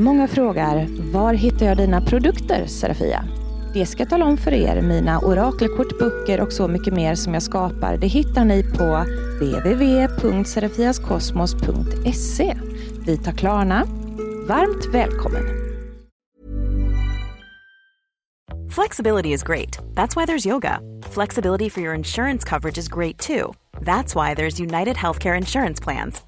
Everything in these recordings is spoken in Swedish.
Många frågar, var hittar jag dina produkter Serafia? Det ska jag tala om för er. Mina orakelkort, böcker och så mycket mer som jag skapar, det hittar ni på www.serafiaskosmos.se. Vi tar Klarna. Varmt välkommen! Flexibility is great. That's why there's yoga. Flexibility for your insurance coverage is great too. That's why there's United Healthcare Insurance Plans.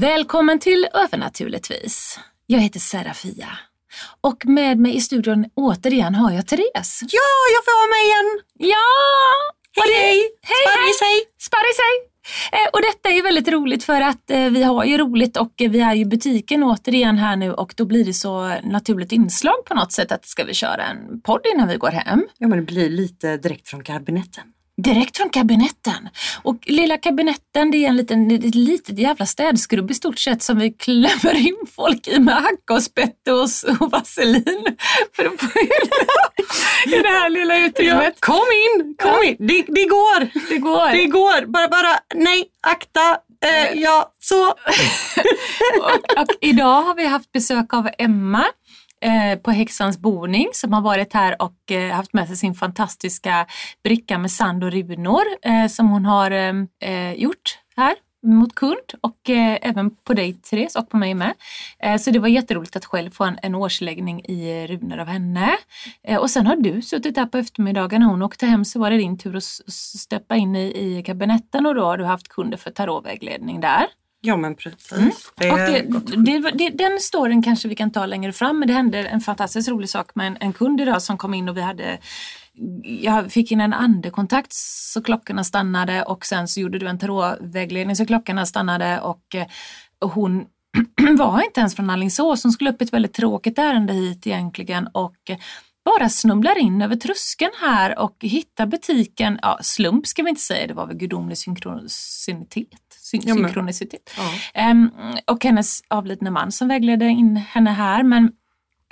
Välkommen till Övernaturligtvis. Jag heter Serafia. Och med mig i studion återigen har jag Therese. Ja, jag får vara med igen! Ja! Hej, hej! Hej, hej! Sparris, hej! Eh, och detta är väldigt roligt för att eh, vi har ju roligt och eh, vi är ju butiken återigen här nu och då blir det så naturligt inslag på något sätt att ska vi köra en podd innan vi går hem. Ja, men det blir lite direkt från kabinetten. Direkt från kabinetten. Och lilla kabinetten det är en liten, ett litet jävla städskrubb i stort sett som vi klämmer in folk i med hacka och spett och, och vaselin. För att få i det här lilla utrymmet. Ja, kom in, kom Ja. in! Det, det går! Det går. Det går! Bara, bara, nej, akta! Eh, ja, så. och, och idag har vi haft besök av Emma eh, på Häxans boning som har varit här och eh, haft med sig sin fantastiska bricka med sand och runor eh, som hon har eh, eh, gjort här mot kund och eh, även på dig Therese och på mig med. Eh, så det var jätteroligt att själv få en, en årsläggning i runor av henne. Eh, och sen har du suttit här på eftermiddagen när hon åkte hem så var det din tur att steppa in i, i kabinetten och då har du haft kunder för tarotvägledning där. Ja, men precis. Mm. Det, det, det, den storyn kanske vi kan ta längre fram men det hände en fantastiskt rolig sak med en, en kund idag som kom in och vi hade jag fick in en andekontakt så klockorna stannade och sen så gjorde du en tarotvägledning så klockorna stannade och, eh, och hon var inte ens från Alingsås. Hon skulle upp ett väldigt tråkigt ärende hit egentligen och bara snubblar in över tröskeln här och hittar butiken, ja slump ska vi inte säga, det var väl gudomlig synkronicitet. Syn- Ja, synkronicitet. ja. Ehm, och hennes avlidne man som vägledde in henne här. Men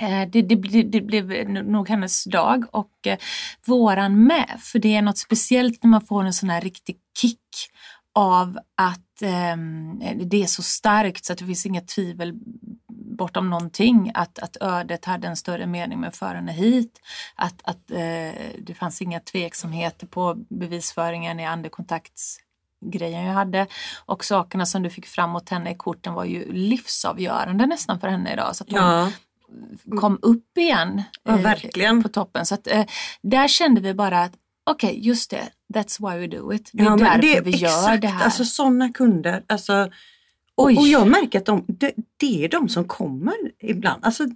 eh, det, det, det, blev nog hennes dag och eh, våran med. För det är något speciellt när man får en sån här riktig kick av att ehm, det är så starkt så att det finns inget tvivel bortom någonting att, att ödet hade en större mening med att föra henne hit. Att, att eh, det fanns inga tveksamheter på bevisföringen i andekontaktsgrejen jag hade. Och sakerna som du fick fram mot henne i korten var ju livsavgörande nästan för henne idag. Så att hon ja, kom upp igen Ja, eh, verkligen. på toppen. Så att, eh, där kände vi bara att okej, just det, that's why we do it. Det är ja, därför det, vi gör exakt, det här. Alltså sådana kunder. Alltså, och, och jag märker att de, det, det är de som kommer ibland. Alltså,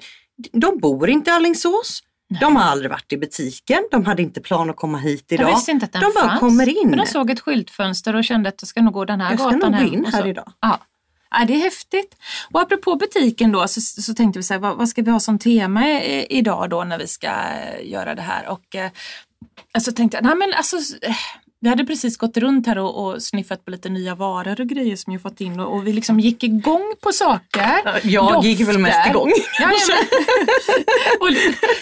de bor inte i Alingsås. De har aldrig varit i butiken. De hade inte plan att komma hit de idag. visste inte att den de bara fanns. kommer in. Men de såg ett skyltfönster och kände att jag ska nog gå den här Jag ska gatan nog gå in här idag. Ja. Ja, det är häftigt. Och apropå butiken då så, så tänkte vi så här, vad, vad ska vi ha som tema i, idag då när vi ska göra det här? Och eh, så tänkte jag, nej men alltså eh, vi hade precis gått runt här och, och sniffat på lite nya varor och grejer som jag fått in och, och vi liksom gick igång på saker. Jag gick väl mest Dofter. igång. Ja, och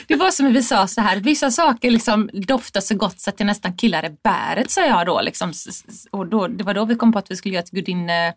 det var som vi sa så här, vissa saker liksom doftar så gott så att det nästan killar bäret sa jag då. Liksom. Och då, det var då vi kom på att vi skulle göra ett gudinne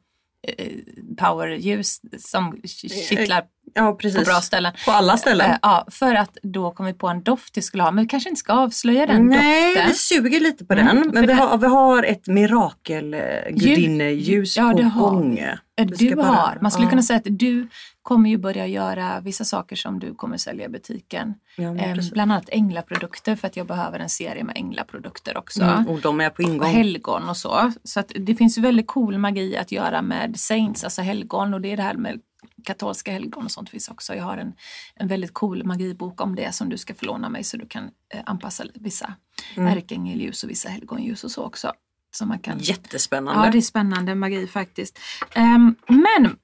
powerljus som kittlar Ja, på bra ställen. På alla ställen. Eh, Ja, för att då kom vi på en doft vi skulle ha, men vi kanske inte ska avslöja den Nej, doften. vi suger lite på Mm, den. Men vi det- har, vi har ett mirakelgudinneljus Ja, på har gång. Vi Du har, man skulle ja. kunna säga att du kommer ju börja göra vissa saker som du kommer sälja i butiken. Ja, Eh, bland annat änglaprodukter för att jag behöver en serie med änglaprodukter också. Mm, och de är på Och ingång. helgon och så. Så att det finns väldigt cool magi att göra med saints, alltså helgon och det är det här med katolska helgon och sånt finns också. Jag har en, en väldigt cool magibok om det som du ska få låna mig så du kan eh, anpassa vissa Mm. ärkeängelljus och vissa helgonljus och så också. Så man kan Jättespännande. Ja, det är spännande magi faktiskt. Ehm, men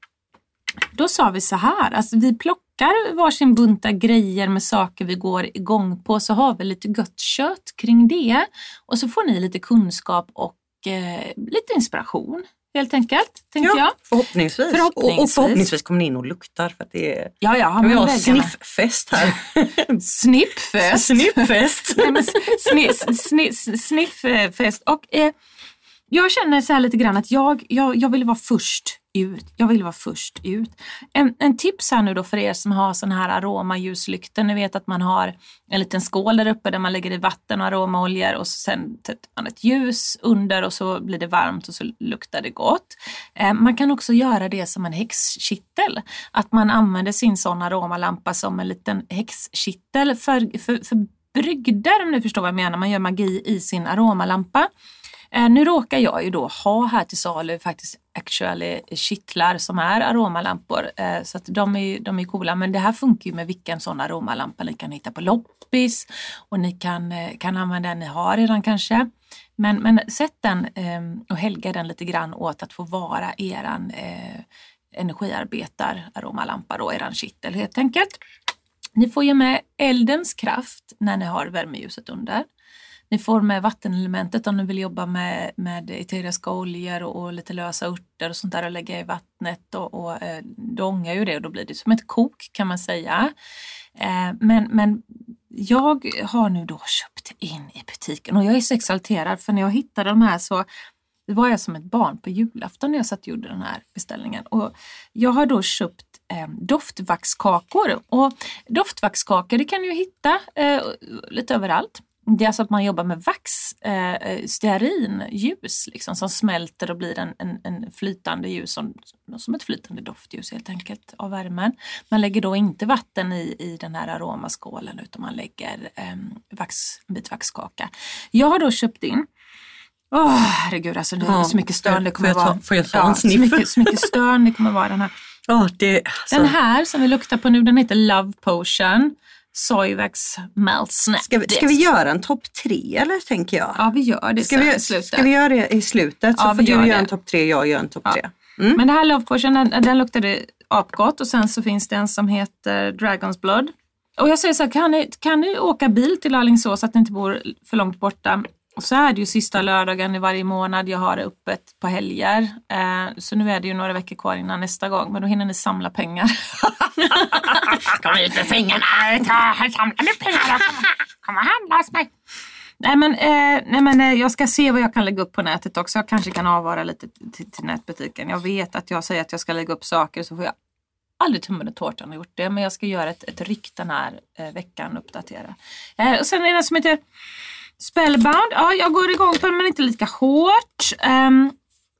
då sa vi så här, alltså vi plockar varsin bunta grejer med saker vi går igång på så har vi lite gött kött kring det och så får ni lite kunskap och eh, lite inspiration helt enkelt. Tänkte ja, jag. Förhoppningsvis. Förhoppningsvis. Och, och förhoppningsvis kommer ni in och luktar för att det är Ja, ja, kan vi ha snifffest här. Snippfest. Nej, men sni, sni, sniffest. Och eh, jag känner så här lite grann att jag, jag, jag vill vara först ut. Jag vill vara först ut. En, en tips här nu då för er som har sån här aromaljuslyktor. Ni vet att man har en liten skål där uppe där man lägger i vatten och aromaoljor och så sen sätter man ett ljus under och så blir det varmt och så luktar det gott. Eh, man kan också göra det som en häxkittel. Att man använder sin sån aromalampa som en liten häxkittel för, för, för brygder om ni förstår vad jag menar. Man gör magi i sin aromalampa. Eh, nu råkar jag ju då ha här till salu faktiskt actually kittlar som är aromalampor. Eh, så att de är, de är coola men det här funkar ju med vilken sån aromalampa ni kan hitta på loppis och ni kan, eh, kan använda den ni har redan kanske. Men, men sätt den eh, och helga den lite grann åt att få vara eran eh, energiarbetar aromalampa då, eran kittel helt enkelt. Ni får ju med eldens kraft när ni har värmeljuset under. Ni får med vattenelementet om ni vill jobba med, med eteriska oljor och, och lite lösa örter och sånt där och lägga i vattnet och, och eh, då ångar ju det och då blir det som ett kok kan man säga. Eh, men, men jag har nu då köpt in i butiken och jag är så exalterad för när jag hittade de här så var jag som ett barn på julafton när jag satt och gjorde den här beställningen. Och jag har då köpt eh, doftvaxkakor. Och doftvaxkakor det kan du ju hitta eh, lite överallt. Det är alltså att man jobbar med vax, eh, stearinljus liksom, som smälter och blir en, en, en flytande ljus, som, som ett flytande doftljus helt enkelt av värmen. Man lägger då inte vatten i, i den här aromaskålen utan man lägger eh, vax, en bit vaxkaka. Jag har då köpt in Åh herregud alltså det är Ja, så mycket stön det får kommer jag ta- vara. får jag ta en så sniff? mycket, så mycket stön det kommer vara den här. Ja, det, alltså, Den här som vi luktar på nu den heter Love Potion Soyvax Melt Snap. ska, vi, ska vi göra en topp tre eller tänker jag? Ja vi gör det ska, vi, i slutet. ska vi göra det i slutet? Så Ja, får vi du gör göra en topp tre, jag gör en topp Ja. tre. Men det här Love Potion den, den luktade apgott och sen så finns det en som heter Dragons Blood. Och jag säger så här, kan ni, kan ni åka bil till Alingsås så att ni inte bor för långt borta? Och så är det ju sista lördagen i varje månad. Jag har det öppet på helger. Eh, så nu är det ju några veckor kvar innan nästa gång. Men då hinner ni samla pengar. Kom ut pengarna! Ta, samla med pengarna! Kom och handla hos mig! Nej men, eh, nej men eh, jag ska se vad jag kan lägga upp på nätet också. Jag kanske kan avvara lite till, till nätbutiken. Jag vet att jag säger att jag ska lägga upp saker så får jag aldrig tummen i tårtan och gjort det. Men jag ska göra ett, ett ryck den här veckan och uppdatera. Och sen är det som heter Spellbound. Ja, jag går igång på den men inte lika hårt. Ehm,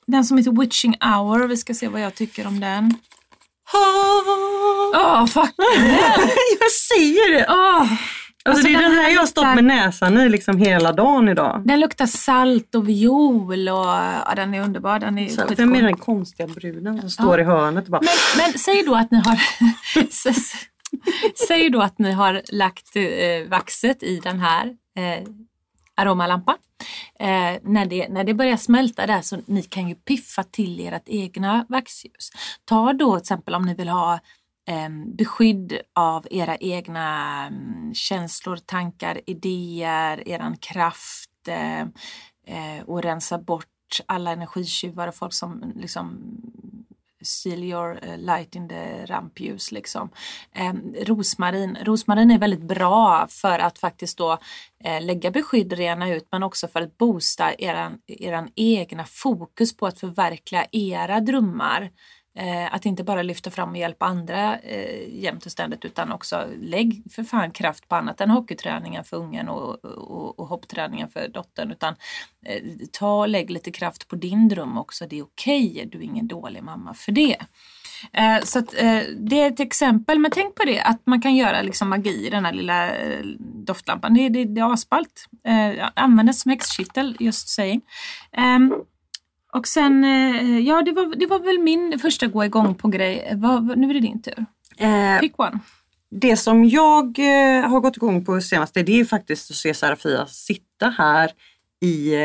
den som heter Witching Hour. Vi ska se vad jag tycker om den. Åh, fuck. jag säger det! Åh. Alltså, det är den här jag har stått med näsan i liksom hela dagen idag. Den luktar salt och viol och ja, den är underbar. Den är Så, vem är den konstiga bruden som står i hörnet och bara Men, men säg då att ni har Säg då att ni har lagt eh, vaxet i den här eh, Aromalampa. Eh, när, det, när det börjar smälta där så ni kan ju piffa till ert egna vaxljus. Ta då till exempel om ni vill ha eh, beskydd av era egna mm, känslor, tankar, idéer, eran kraft eh, eh, och rensa bort alla energitjuvar och folk som liksom Seal your eh, light in the rampljus. Liksom. Eh, rosmarin. rosmarin är väldigt bra för att faktiskt då eh, lägga beskydd, rena ut men också för att boosta eran, eran egna fokus på att förverkliga era drömmar. Eh, att inte bara lyfta fram och hjälpa andra eh, jämt och ständigt utan också lägg för fan kraft på annat än hockeyträningen för ungen och, och, och hoppträningen för dottern. Utan eh, ta och lägg lite kraft på din dröm också. Det är okej, du är ingen dålig mamma för det. Eh, så att, eh, det är ett exempel, men tänk på det att man kan göra liksom magi i den här lilla eh, doftlampan. Det, det, det är asballt. Eh, använd den som häxkittel, just saying. Ehm, och sen, eh, ja det var, det var väl min första gå igång på grej. Vad, nu är det din tur. eh, Pick one. Det som jag eh, har gått igång på senaste det är faktiskt att se Serafia sitta här i,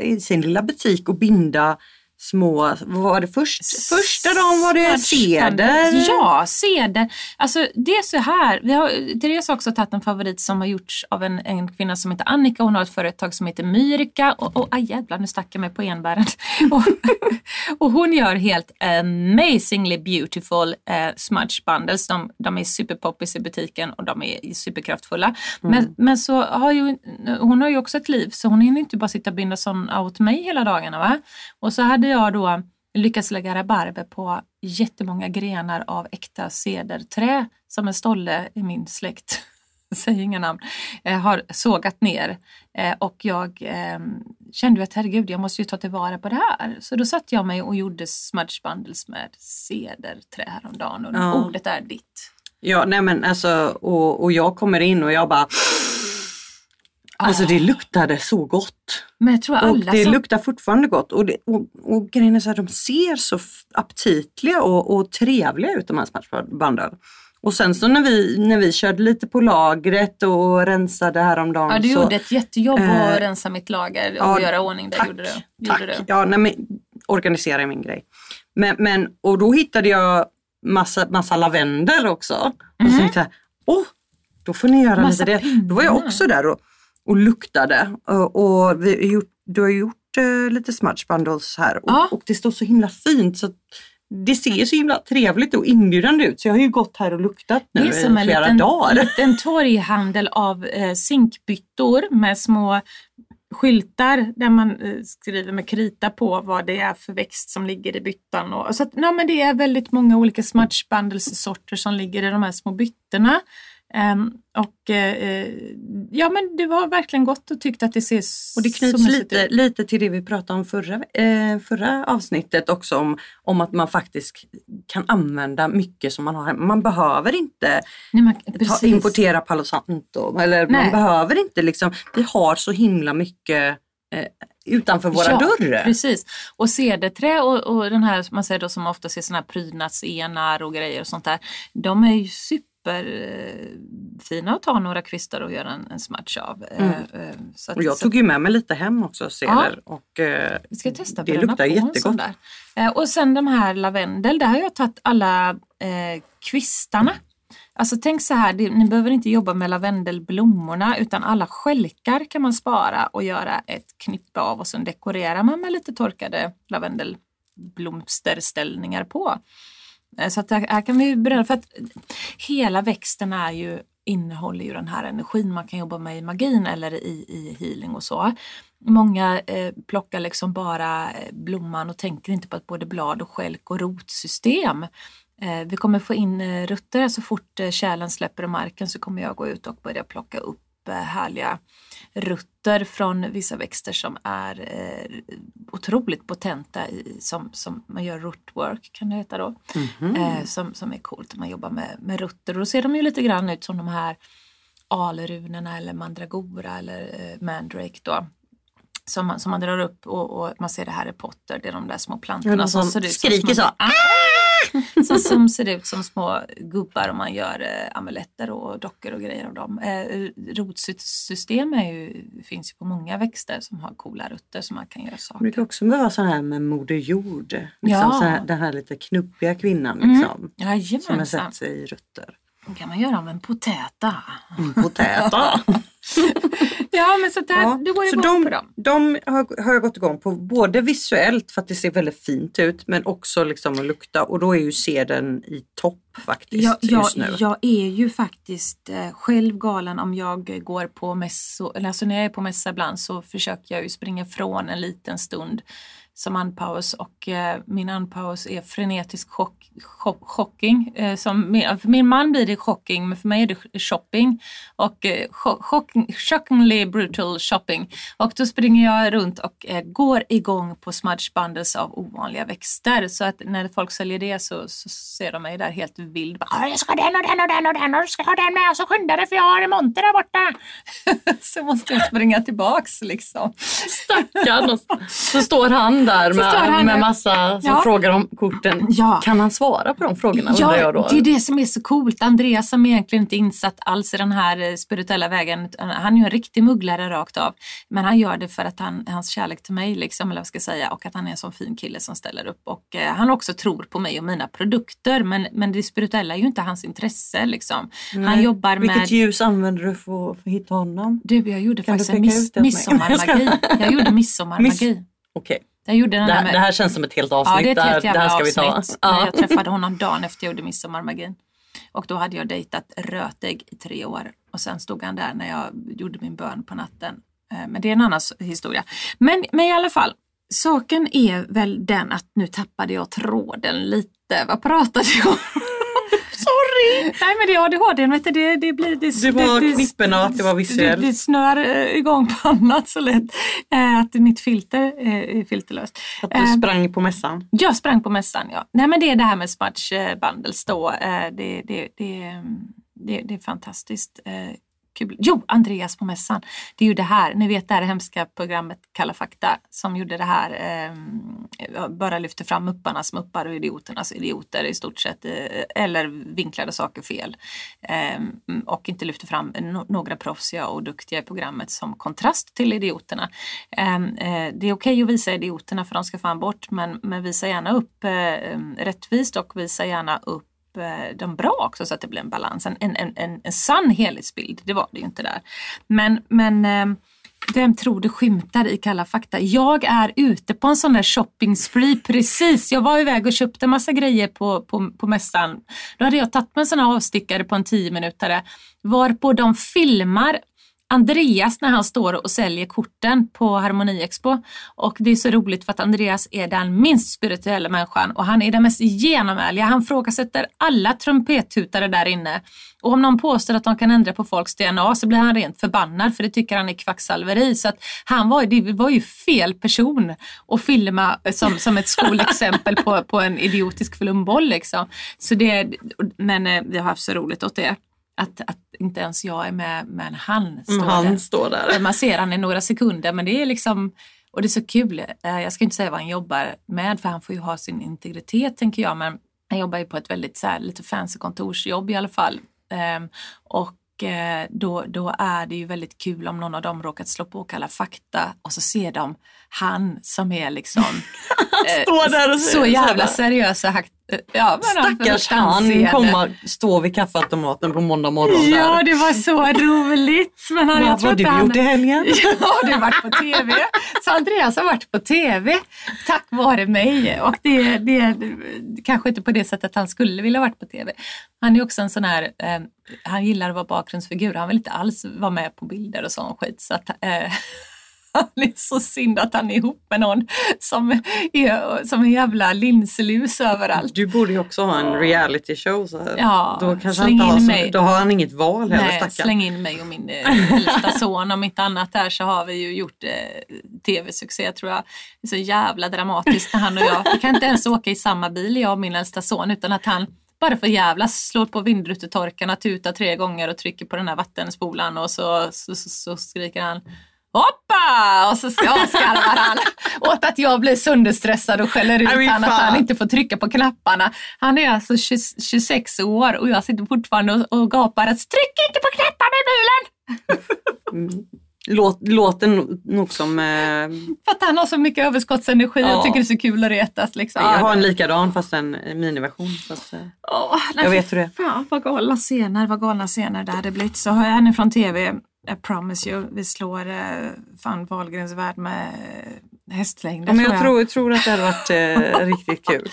i sin lilla butik och binda små, vad var det först? Första dagen var det ceder. Ja, ceder. Alltså det är så här, vi har, Therese har också tagit en favorit som har gjorts av en, en kvinna som heter Annika. Hon har ett företag som heter Myrika och, och aj jävlar nu stack jag mig på enbären. och, och hon gör helt amazingly beautiful eh, smudge bundles. De, de är superpoppis i butiken och de är superkraftfulla. Mm. Men, men så har ju, hon har ju också ett liv så hon hinner inte bara sitta och binda sån åt mig hela dagarna. Va? Och så hade jag då lyckats lägga rabarber på jättemånga grenar av äkta cederträ som en stolle i min släkt, säger inga namn, eh, har sågat ner. Eh, och jag eh, kände att herregud, jag måste ju ta tillvara på det här. Så då satte jag mig och gjorde smudge bundles med cederträ häromdagen och ja. ordet är ditt. Ja, nej men alltså och, och jag kommer in och jag bara Alltså det luktade så gott. Men jag tror alla och det som... luktar fortfarande gott och, det, och, och grejen är så att de ser så aptitliga och, och trevliga ut de här smashbanden. Och sen så när vi, när vi körde lite på lagret och rensade häromdagen. Ja du så, gjorde ett jättejobb äh, att rensa mitt lager och ja, göra ordning där. Tack, gjorde du. tack. du. Ja, nej, men, organisera min grej. Men, men, och då hittade jag massa, massa lavendel också. Mm. Och så mhm. tänkte jag, åh, då får ni göra massa lite det. Då var jag också där och och luktade. Och, vi gjort, du har gjort eh, lite smudge bundles här och, ja. och, det står så himla fint. så det ser så himla trevligt och inbjudande ut så jag har ju gått här och luktat nu i flera liten, dagar. Det är som en torghandel av eh, zinkbyttor med små skyltar där man eh, skriver med krita på vad det är för växt som ligger i byttan. Och, så att, ja, men det är väldigt många olika smudge bundles sorter som ligger i de här små byttorna. Um, och uh, ja men du har verkligen gått och tyckt att det ser Och det knyts lite, lite till det vi pratade om förra, eh, förra avsnittet också om, om att man faktiskt kan använda mycket som man har hemma. Man behöver inte Nej, man, ta, importera Palo Santo eller Nej. man behöver inte liksom, vi har så himla mycket eh, utanför våra ja, dörrar. Precis. Och cederträ och, och den här man säger då som ofta ser sådana här prydnadsenar och grejer och sånt där. De är ju super superfina att ta några kvistar och göra en, en smudge av. Mm. Eh, eh, så att, och jag tog ju med mig lite hem också ceder ja. och eh, Vi ska testa det luktar jättegott. Där. Och sen de här lavendel, där har jag tagit alla eh, kvistarna. Alltså tänk så här, ni behöver inte jobba med lavendelblommorna utan alla skälkar kan man spara och göra ett knippe av och sen dekorerar man med lite torkade lavendelblomsterställningar på. Eh, så att här kan vi beröra, för att hela växten är ju, innehåller ju den här energin man kan jobba med i magin eller i, i healing och så. Många eh, plockar liksom bara eh, blomman och tänker inte på att både blad och skälk och rotsystem eh, vi kommer få in eh, rutter så fort eh, kärlen släpper i marken så kommer jag gå ut och börja plocka upp härliga rutter från vissa växter som är eh, otroligt potenta i, som, som man gör rootwork kan det heta då. Mm -hmm. eh, som, som är coolt, man jobbar med, med rutter och då ser de ju lite grann ut som de här alrunorna eller mandragora eller eh, mandrake då. Som man, som man drar upp och, och man ser det här i Potter, det är de där små plantorna ja, som, som skriker så. Ah! som, som ser ut som små gubbar och man gör eh, amuletter och dockor och grejer av dem. Eh, rotsystem ju, finns ju på många växter som har coola rutter som man kan göra saker. Det kan också vara så här med Moder Jord. Liksom ja. så här, den här lite knubbiga kvinnan liksom, mm. som har sett sig i rutter. Det kan man göra av en potäta. En potäta? ja men så där, ja, du går igång de, på dem. De har, har jag gått igång på både visuellt för att det ser väldigt fint ut men också liksom att lukta och då är ju seden i topp faktiskt ja, just nu. Jag är ju faktiskt eh, själv galen om jag går på mässor, alltså när jag är på mässa ibland så försöker jag ju springa från en liten stund som andpaus och eh, min andpaus är frenetisk chock, chock, chocking. Eh, som, för min man blir det chocking men för mig är det shopping och eh, chock, shockingly brutal shopping. Och då springer jag runt och eh, går igång på smudge bundles av ovanliga växter så att när folk säljer det så, så ser de mig där helt vild. Bara, jag ska ha den och den och den och den och du ska ha den med och så skynda dig för jag har en monter där borta. så måste jag springa tillbaks liksom. Stackarn, så står han där han med, med där. massa som Ja. frågar om korten. Ja. Kan han svara på de frågorna undrar jag då? det är det som är så coolt. Andreas som egentligen inte är insatt alls i den här eh, spirituella vägen. Han är ju en riktig mugglare rakt av. Men han gör det för att han, hans kärlek till mig, liksom, eller vad ska jag säga, och att han är en sån fin kille som ställer upp. Och eh, han också tror på mig och mina produkter. Men, men det spirituella är ju inte hans intresse. Liksom. Han Nej. jobbar med... Vilket ljus använder du för, att hitta honom? Du, jag gjorde Kan faktiskt en miss, midsommarmagi. Jag gjorde midsommarmagi. Okej, Jag gjorde den det, här- med... det här känns som ett helt avsnitt. Ja, det är ett det, helt det jävla här ska vi ta. avsnitt. Ja. Jag träffade honom dagen efter jag gjorde midsommarmagin. Och då hade jag dejtat rötägg i tre år. Och sen stod han där när jag gjorde min bön på natten. Eh, Men det är en annan historia. Men, men i alla fall, saken är väl den att nu tappade jag tråden lite. Vad pratade jag om? Sorry! Nej men det är ADHD, vet du, det, det blir... Det, Det var knipporna, att det var visuellt. Det, det snör eh, igång på annat så lätt. Eh, Att mitt filter eh, är filterlöst. Att du sprang på mässan. jag sprang på mässan, ja. Nej men det är det här med Smudge Bundles då. Det, det, det, det, det är fantastiskt kul. Jo, Andreas på mässan. Det är ju det här, ni vet det här hemska programmet Kalla fakta som gjorde det här, eh, bara lyfte fram mupparnas muppar och idioternas idioter i stort sett. Eh, eller vinklade saker fel. Eh, och inte lyfte fram no- några proffsiga och duktiga i programmet som kontrast till idioterna. Ehm, eh, det är okej att visa idioterna för de ska fan bort men, men visa gärna upp eh, ehm, rättvist och visa gärna upp dem eh, de bra också så att det blir en balans. En, en, en, en, sann helhetsbild, det var det ju inte där. Men, men eh, vem tror du skymtar i Kalla fakta? Jag är ute på en sån där shopping spree precis. Jag var iväg och köpte massa grejer på, på, på mässan. Då hade jag tagit mig en sån här avstickare på en tio minuter varpå de filmar Andreas när han står och säljer korten på Harmoni Expo. Och det är så roligt för att Andreas är den minst spirituella människan och han är den mest genomärliga. Han frågasätter alla trumpettutare där inne. Och om någon påstår att de kan ändra på folks DNA så blir han rent förbannad för det tycker han är kvacksalveri. Så att han var, det var ju fel person att filma som, som ett skolexempel på, på en idiotisk flumboll. Liksom. Så det, men eh, vi har haft så roligt åt det. Att, att inte ens jag är med, men han står Mm, Han där. står där. Man ser han i några sekunder men det är liksom och det är så kul. Eh, Jag ska inte säga vad han jobbar med för han får ju ha sin integritet tänker jag men han jobbar ju på ett väldigt så här, lite fancy kontorsjobb i alla fall. Ehm, Och eh, då, då är det ju väldigt kul om någon av dem råkat slå på Kalla fakta och så ser de han som är liksom eh, Står så jävla seriös och ja, han får Stackars han komma stå vid kaffeautomaten på måndag morgon Ja, där. det var så roligt. Men han, Vad har du han, gjort i helgen? Ja, du har varit på TV. Så Andreas har varit på TV tack vare mig. Och det, det, kanske inte på det sättet han skulle vilja varit på TV. Han är också en sån här, eh, han gillar att vara bakgrundsfigur. Han vill inte alls vara med på bilder och sån skit. Så att, eh, han är så synd att han är ihop med någon som är som en jävla linslus överallt. Du borde ju också ha en reality show så. Ja, då, kanske han släng har in så, mig. då har han inget val heller stackarn. släng in mig och min eh, äldsta son. Om inte annat där så har vi ju gjort eh, tv-succé tror jag. Det är så jävla dramatiskt när han och jag, vi kan inte ens åka i samma bil jag och min äldsta son utan att han bara för jävlas slår på vindrutetorkarna, tutar tre gånger och trycker på den här vattenspolan och så, så, så, så skriker han Hoppa! Och så ska skarvar han åt att jag blir sönderstressad och skäller ut han att han inte får trycka på knapparna. Han är alltså 20, 26 år och jag sitter fortfarande och, och gapar att tryck inte på knapparna i bilen! Låt, låter nog- som... Eh, För att han har så mycket överskottsenergi Ja. och tycker det är så kul att retas. Liksom. jag har en likadan fast en miniversion. Så att, eh, nej, Jag vet hur det är. Fan vad galna scener, vad galna scener det hade blivit. Så har jag henne från tv, I promise you, vi slår eh, fan Wahlgrens värld med eh, hästlängder. ja, men jag tror tror, tror att det hade varit eh, riktigt kul.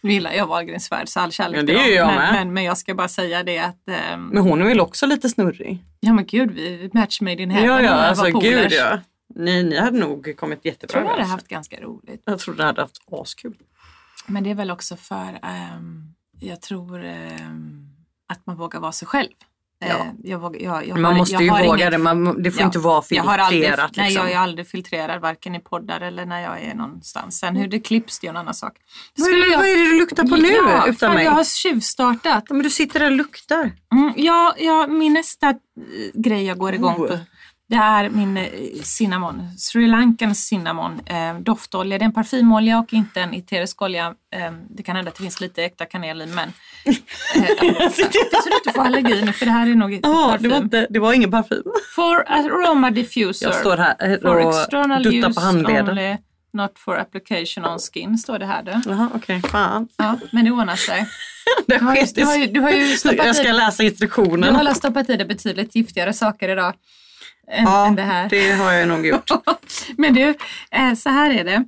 Nu gillar jag Wahlgrens värld så all kärlek det till dem. jag men, med. men, men jag ska bara säga det att ehm, Men hon är väl också lite snurrig? Ja men gud, vi match made in heaven Ja, ja, alltså gud ja. Ni, ni hade nog kommit Jag jättebra tror jag hade haft ganska roligt. Jag tror ni hade haft askul. Men det är väl också för, ehm, jag tror ehm, att man vågar vara sig själv. Ja. Eh, jag jag, jag Man har- måste jag ju våga inget- det, man, det får Ja, inte vara Jag har aldrig, filtrerat. nej, liksom. jag är aldrig filtrerad varken i poddar eller när jag är någonstans. Sen hur det klipps det är en annan sak. vad, är det, vad är det du luktar på nu ja, utan mig? Jag har tjuvstartat. Men du sitter där och luktar. Mm, ja, ja, min nästa eh, grej jag går igång Oh. på Det är min eh, cinnamon, Sri Lankan cinnamon eh, doftolja. Det är en parfymolja och inte en eterisk olja. Eh, det kan hända att det finns lite äkta kanel i men eh, så du inte får allergi nu för det här är nog Ja, parfym. det var, inte, det var ingen parfym. For aroma diffuser. Jag står här eh, och external duttar use på handleden. only, not for application on skin, står det här du. Jaha, okej. Fan. Ja, men det ordnar sig. Det Du har ju, du har ju, du har ju Jag ska läsa du instruktionerna. har stoppat i det betydligt giftigare saker idag än, Ja, än det här. det har jag nog gjort. Men du, eh, så här är det.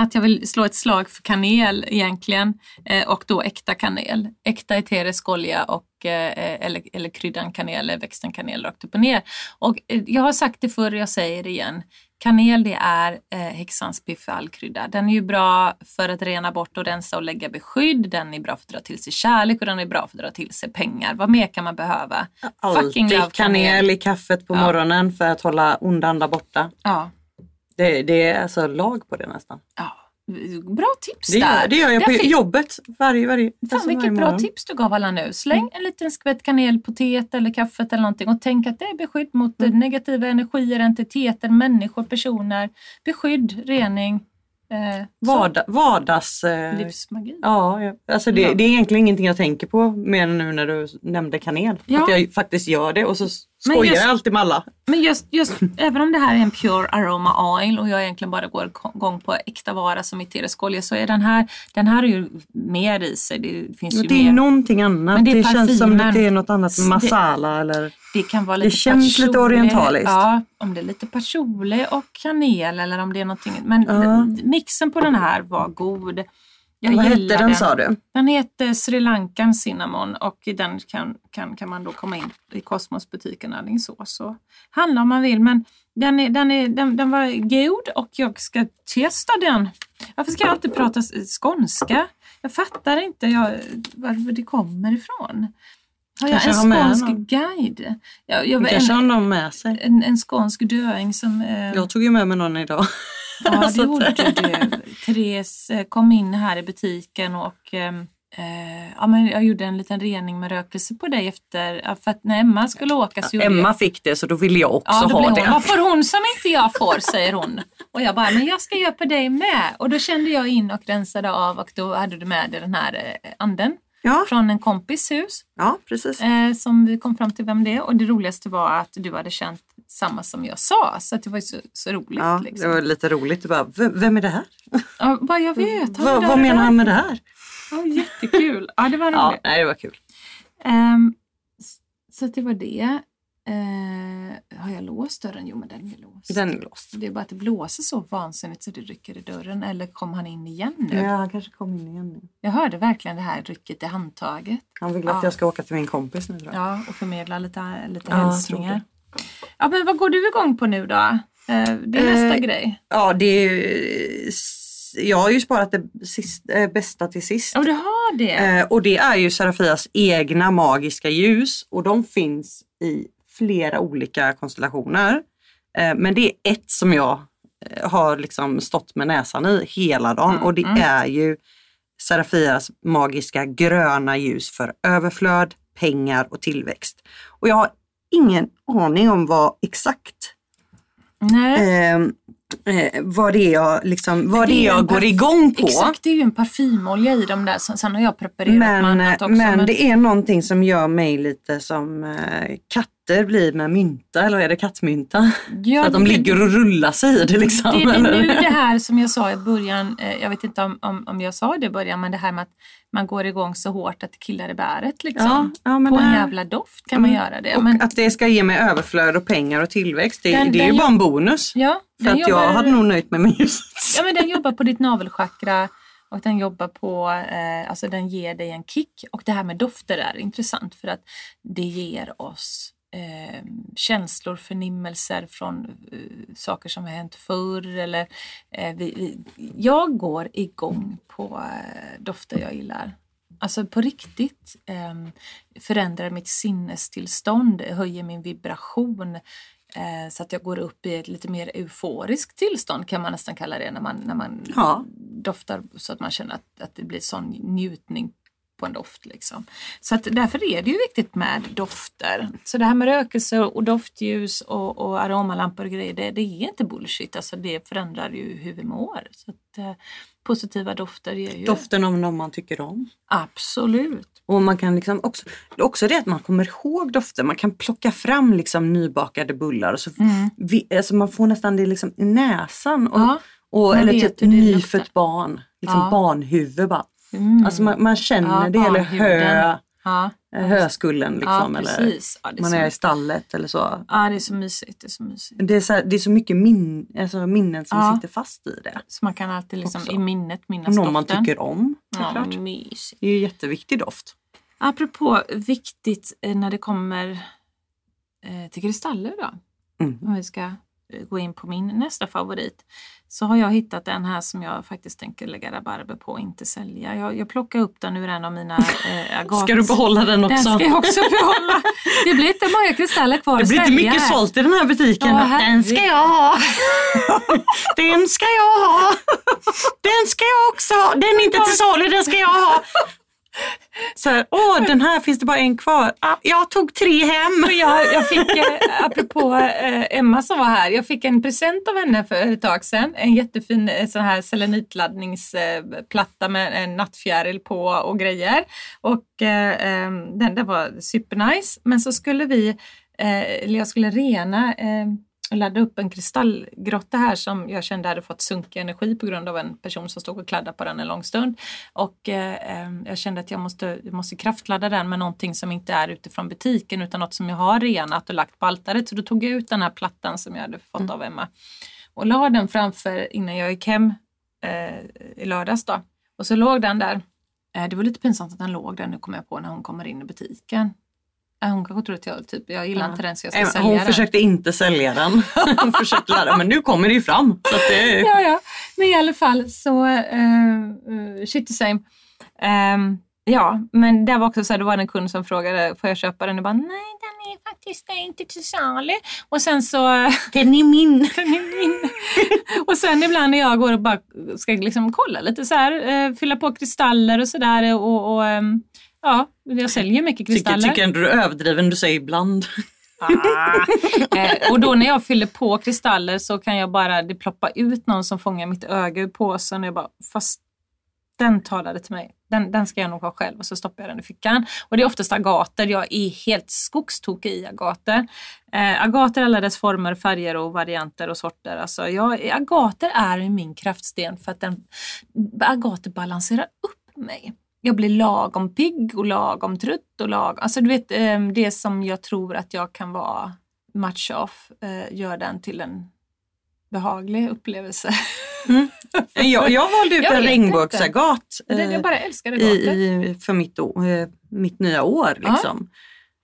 Att jag vill slå ett slag för kanel egentligen eh, och då äkta kanel. Äkta eterisk olja och, eh, eller, eller kryddan kanel, eller växten kanel rakt upp och ner. Och eh, jag har sagt det förr jag säger det igen. Kanel det är eh, häxans piffalkrydda. Den är ju bra för att rena bort och rensa och lägga beskydd. Den är bra för att dra till sig kärlek och den är bra för att dra till sig pengar. Vad mer kan man behöva? Fucking love Alltid kanel i kaffet på Ja. morgonen för att hålla onda andar borta. Ja, Det, det är alltså lag på det nästan. ja. Bra tips Det där. gör, det gör jag på Där jobbet varje, varje, Fan alltså varje vilket bra morgon. tips du gav alla nu. Släng Mm. en liten skvätt kanel på teet eller kaffet eller någonting och tänk att det är beskydd mot Mm. negativa energier, entiteter, människor, personer. Beskydd, rening, eh, så. Vardag, vardags... Eh, livsmagi. ja, ja, alltså det, Ja. det är egentligen ingenting jag tänker på mer nu när du nämnde kanel. Ja. Att jag faktiskt gör det och så skojar just- jag alltid med alla. Men just, just även om det här är en pure aroma oil och jag egentligen bara går igång på äkta vara som eterisk så är den här, den här är ju mer i sig. Det finns Men ju det är mer. någonting annat. Men det Det, är känns som att det är något annat. Det- Masala eller... Det kan vara Det lite känns lite patchouli. orientaliskt. Ja, om det är lite patchouli och kanel eller om det är någonting. Men Ja. mixen på den här var god. Jag Vad hette den sa du? Den heter Sri Lankan Cinnamon och i den kan, kan, kan man då komma in i Kosmosbutiken Alingsås och handla om man vill. Men den, är, den, är, den, den var god och jag ska testa den. Varför ska jag alltid prata skånska? Jag fattar inte jag, var det kommer ifrån. Har jag Kanske en har skånsk någon. guide? Jag, jag, kanske har en, någon med sig. en, en skånsk döing som... Eh, Jag tog ju med mig någon idag. Ja, det gjorde du. Therese eh, kom in här i butiken och ehm, eh, ja, men jag gjorde en liten rening med rökelse på dig efter, ja, för att när Emma skulle åka så gjorde Emma jag, fick det så då ville jag också ja, då ha blev det. hon, vad får hon som inte jag får, säger hon. Och jag bara, men jag ska göra på dig med. Och då kände jag in och rensade av och då hade du med dig den här eh, anden Ja, från en kompis hus ja precis. eh, som vi kom fram till vem det är. Och det roligaste var att du hade känt samma som jag sa, så att det var ju så, så roligt. Ja, det liksom. var lite roligt. Du bara, "V- vem är det här? Ja, bara jag vet. han är Vad, menar där. han med det här? Ja, jättekul. Ja, det var Ja, roligt. nej, det var kul. S- så att det var det. Eh, har jag låst dörren? Jo, men den är låst. Den är låst. Det är bara att det blåser så vansinnigt så det rycker i dörren. Eller kom han in igen nu? Ja, han kanske kom in igen nu. Jag hörde verkligen det här rycket i handtaget. Han vill att Ja. jag ska åka till min kompis nu tror jag. Ja, och förmedla lite, lite Ja, hälsningar. Ja, men vad går du igång på nu då? Eh, det är nästa Eh, grej. Ja, det är ju... Jag har ju sparat det sist, äh, bästa till sist. Ja, du har det. Eh, och det är ju Serafias egna magiska ljus och de finns i flera olika konstellationer. Eh, men det är ett som jag eh, har liksom stått med näsan i hela dagen Mm, och det mm. är ju Serafias magiska gröna ljus för överflöd, pengar och tillväxt. Och jag har ingen aning om vad exakt Nej. eh, eh, vad det är jag, liksom, vad Det det jag går igång på. Exakt, det är ju en parfymolja i de där. Sen sen har jag preparerat Men, annat också. men det är någonting som gör mig lite som eh, katter blir med mynta, eller är det kattmynta? Ja, så att de det- ligger och rullar sig i det liksom. Det, det är nu det här som jag sa i början, eh, jag vet inte om, om, om jag sa det i början, men det här med att man går igång så hårt att det killar i bäret liksom. Ja, ja, På en jävla doft kan man Mm. göra det. Och Men, att det ska ge mig överflöd och pengar och tillväxt, det, Den- det är den ju bara en bonus. ja, För att jag jobbar- hade nog nöjt mig med ljuset. Ja, men den jobbar på ditt navelchakra och den jobbar på, eh, alltså den ger dig en kick. Och det här med dofter är intressant för att det ger oss eh, känslor, förnimmelser från eh, saker som har hänt förr. Eller, eh, vi, vi, jag går igång på eh, dofter jag gillar. Alltså på riktigt eh, förändrar mitt sinnestillstånd, höjer min vibration eh, så att jag går upp i ett lite mer euforiskt tillstånd kan man nästan kalla det när man, när man Ja. doftar så att man känner att, att det blir sån njutning på en doft. Liksom. Så att därför är det ju viktigt med dofter. Så det här med rökelse och doftljus och, och aromalampor och grejer, det, det, är inte bullshit. Alltså det förändrar ju hur vi mår. Så att, eh, positiva dofter ger ju... Doften av någon man tycker om. Absolut. Och man kan liksom också, också det att man kommer ihåg dofter. Man kan plocka fram liksom nybakade bullar. Och så Mm. vi, alltså man får nästan det liksom i näsan. Och, Ja, och, eller typ nyfött barn. Liksom Ja. barnhuvud bara. Mm. Alltså man, man känner Ja, det. Eller hö, ja. eh, höskullen liksom. ja, eller man så, är i stallet eller så. ja, det är så mysigt. Det är så mysigt. Det är så, här, det är så mycket min, alltså minnen som sitter fast i det. Så man kan alltid liksom Också. i minnet minnas någon man doften. tycker om. Ja, mysigt. Det är ju jätteviktig doft. Apropå viktigt eh, när det kommer eh, till kristaller då. Mm. Om vi ska gå in på min nästa favorit. Så har jag hittat en här som jag faktiskt tänker lägga rabarber på och inte sälja. Jag, jag plockar upp den ur en av mina eh, agat... Ska du behålla den också? Den ska jag också behålla. Det blir inte många kristaller kvar Det blir inte mycket här. sålt i den här butiken. Ja, den ska jag ha! den ska jag ha! Den ska jag också ha! Den är inte till salu, den ska jag ha! Så här, åh den här finns det bara en kvar. Ah, jag tog tre hem. Jag, jag fick, eh, apropå eh, Emma som var här, jag fick en present av henne för ett tag sedan. En jättefin eh, sån här selenitladdningsplatta med en nattfjäril på och grejer. Och eh, ehm, den var supernice. Men så skulle vi, eh, eller jag skulle rena ehm, eh, och ladda upp en kristallgrotta här som jag kände hade fått sunkig energi på grund av en person som stod och kladdade på den en lång stund. Och eh, eh, jag kände att jag måste, jag måste kraftladda den med någonting som inte är utifrån butiken utan något som jag har renat och lagt på altaret. Så då tog jag ut den här plattan som jag hade fått av Emma och la den framför innan jag gick hem eh, i lördags. Då. Och så låg den där. Eh, det var lite pinsamt att den låg där, nu kommer jag på när hon kommer in i butiken. Eh, hon kanske tror att jag, typ, jag gillar inte den så jag ska Eh, sälja Hon den. försökte inte sälja den. Hon försökte lära, men nu kommer det ju fram. Så det, ja, ja. Men i alla fall så, uh, shit the same. Ehm, ja, men det var också så här, då var det en kund som frågade, får jag köpa den? Och bara, nej den är faktiskt inte till salu. Och sen så, den är min. den är min. och sen ibland när jag går och bara ska liksom kolla lite så här, eh, fylla på kristaller och sådär och, och ehm, ja, jag säljer mycket Tycker, kristaller. tycker ändå du är överdriven, du säger ibland. Ah. Eh, och då när jag fyller på kristaller så kan jag bara, det ploppa ut någon som fångar mitt öga ur påsen och jag bara, fast den talade till mig. Den, den ska jag nog ha själv och så stoppar jag den i fickan. Och det är oftast agater. Jag är helt skogstokig i agater. Eh, agater alla dess former, färger och varianter och sorter. Alltså jag, agater är min kraftsten för att den, agater balanserar upp mig. Jag blir lagom pigg och lagom trött och lagom, alltså du vet eh, det som jag tror att jag kan vara match off eh, gör den till en behaglig upplevelse. Jag, jag valde ut Jag en regnbågsagat eh, jag bara älskar i, i, för mitt, å- eh, mitt nya år. Liksom.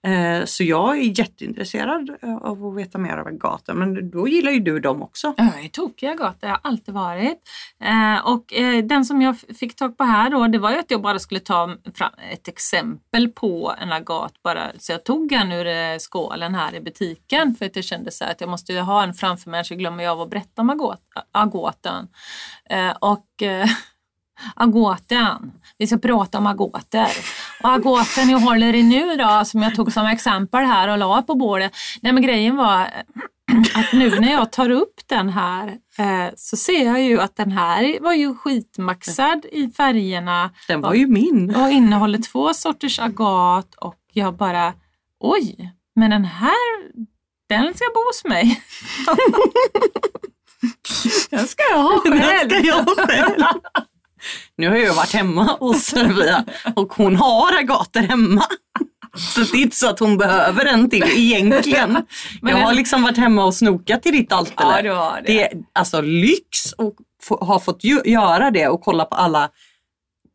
Eh, så jag är jätteintresserad eh, av att veta mer om gator, Men då gillar ju du dem också. Ja, Jag är tokig i agater, jag har alltid varit. Eh, och den som jag fick tag på här då, det var ju att jag bara skulle ta fram ett exempel på en agat bara. Så jag tog en ur skålen här i butiken för att jag kände så att jag måste ju ha en framför mig så glömmer jag av att berätta om agat, agaten. Och Agoten. Vi ska prata om agoter. Och agoten jag håller i nu då, som jag tog som exempel här och la på bordet. Nej men grejen var att nu när jag tar upp den här eh, så ser jag ju att den här var ju skitmaxad i färgerna Den var ju min. och innehåller två sorters agat och jag bara oj, men den här den ska bo hos mig. den ska jag ha Den själv. ska jag själv. Nu har jag varit hemma hos Sofia och hon har agater hemma. Så det är inte så att hon behöver en till egentligen. Men jag har liksom varit hemma och snokat i ditt altare. Ja, det. Det är alltså lyx att ha fått göra det och kolla på alla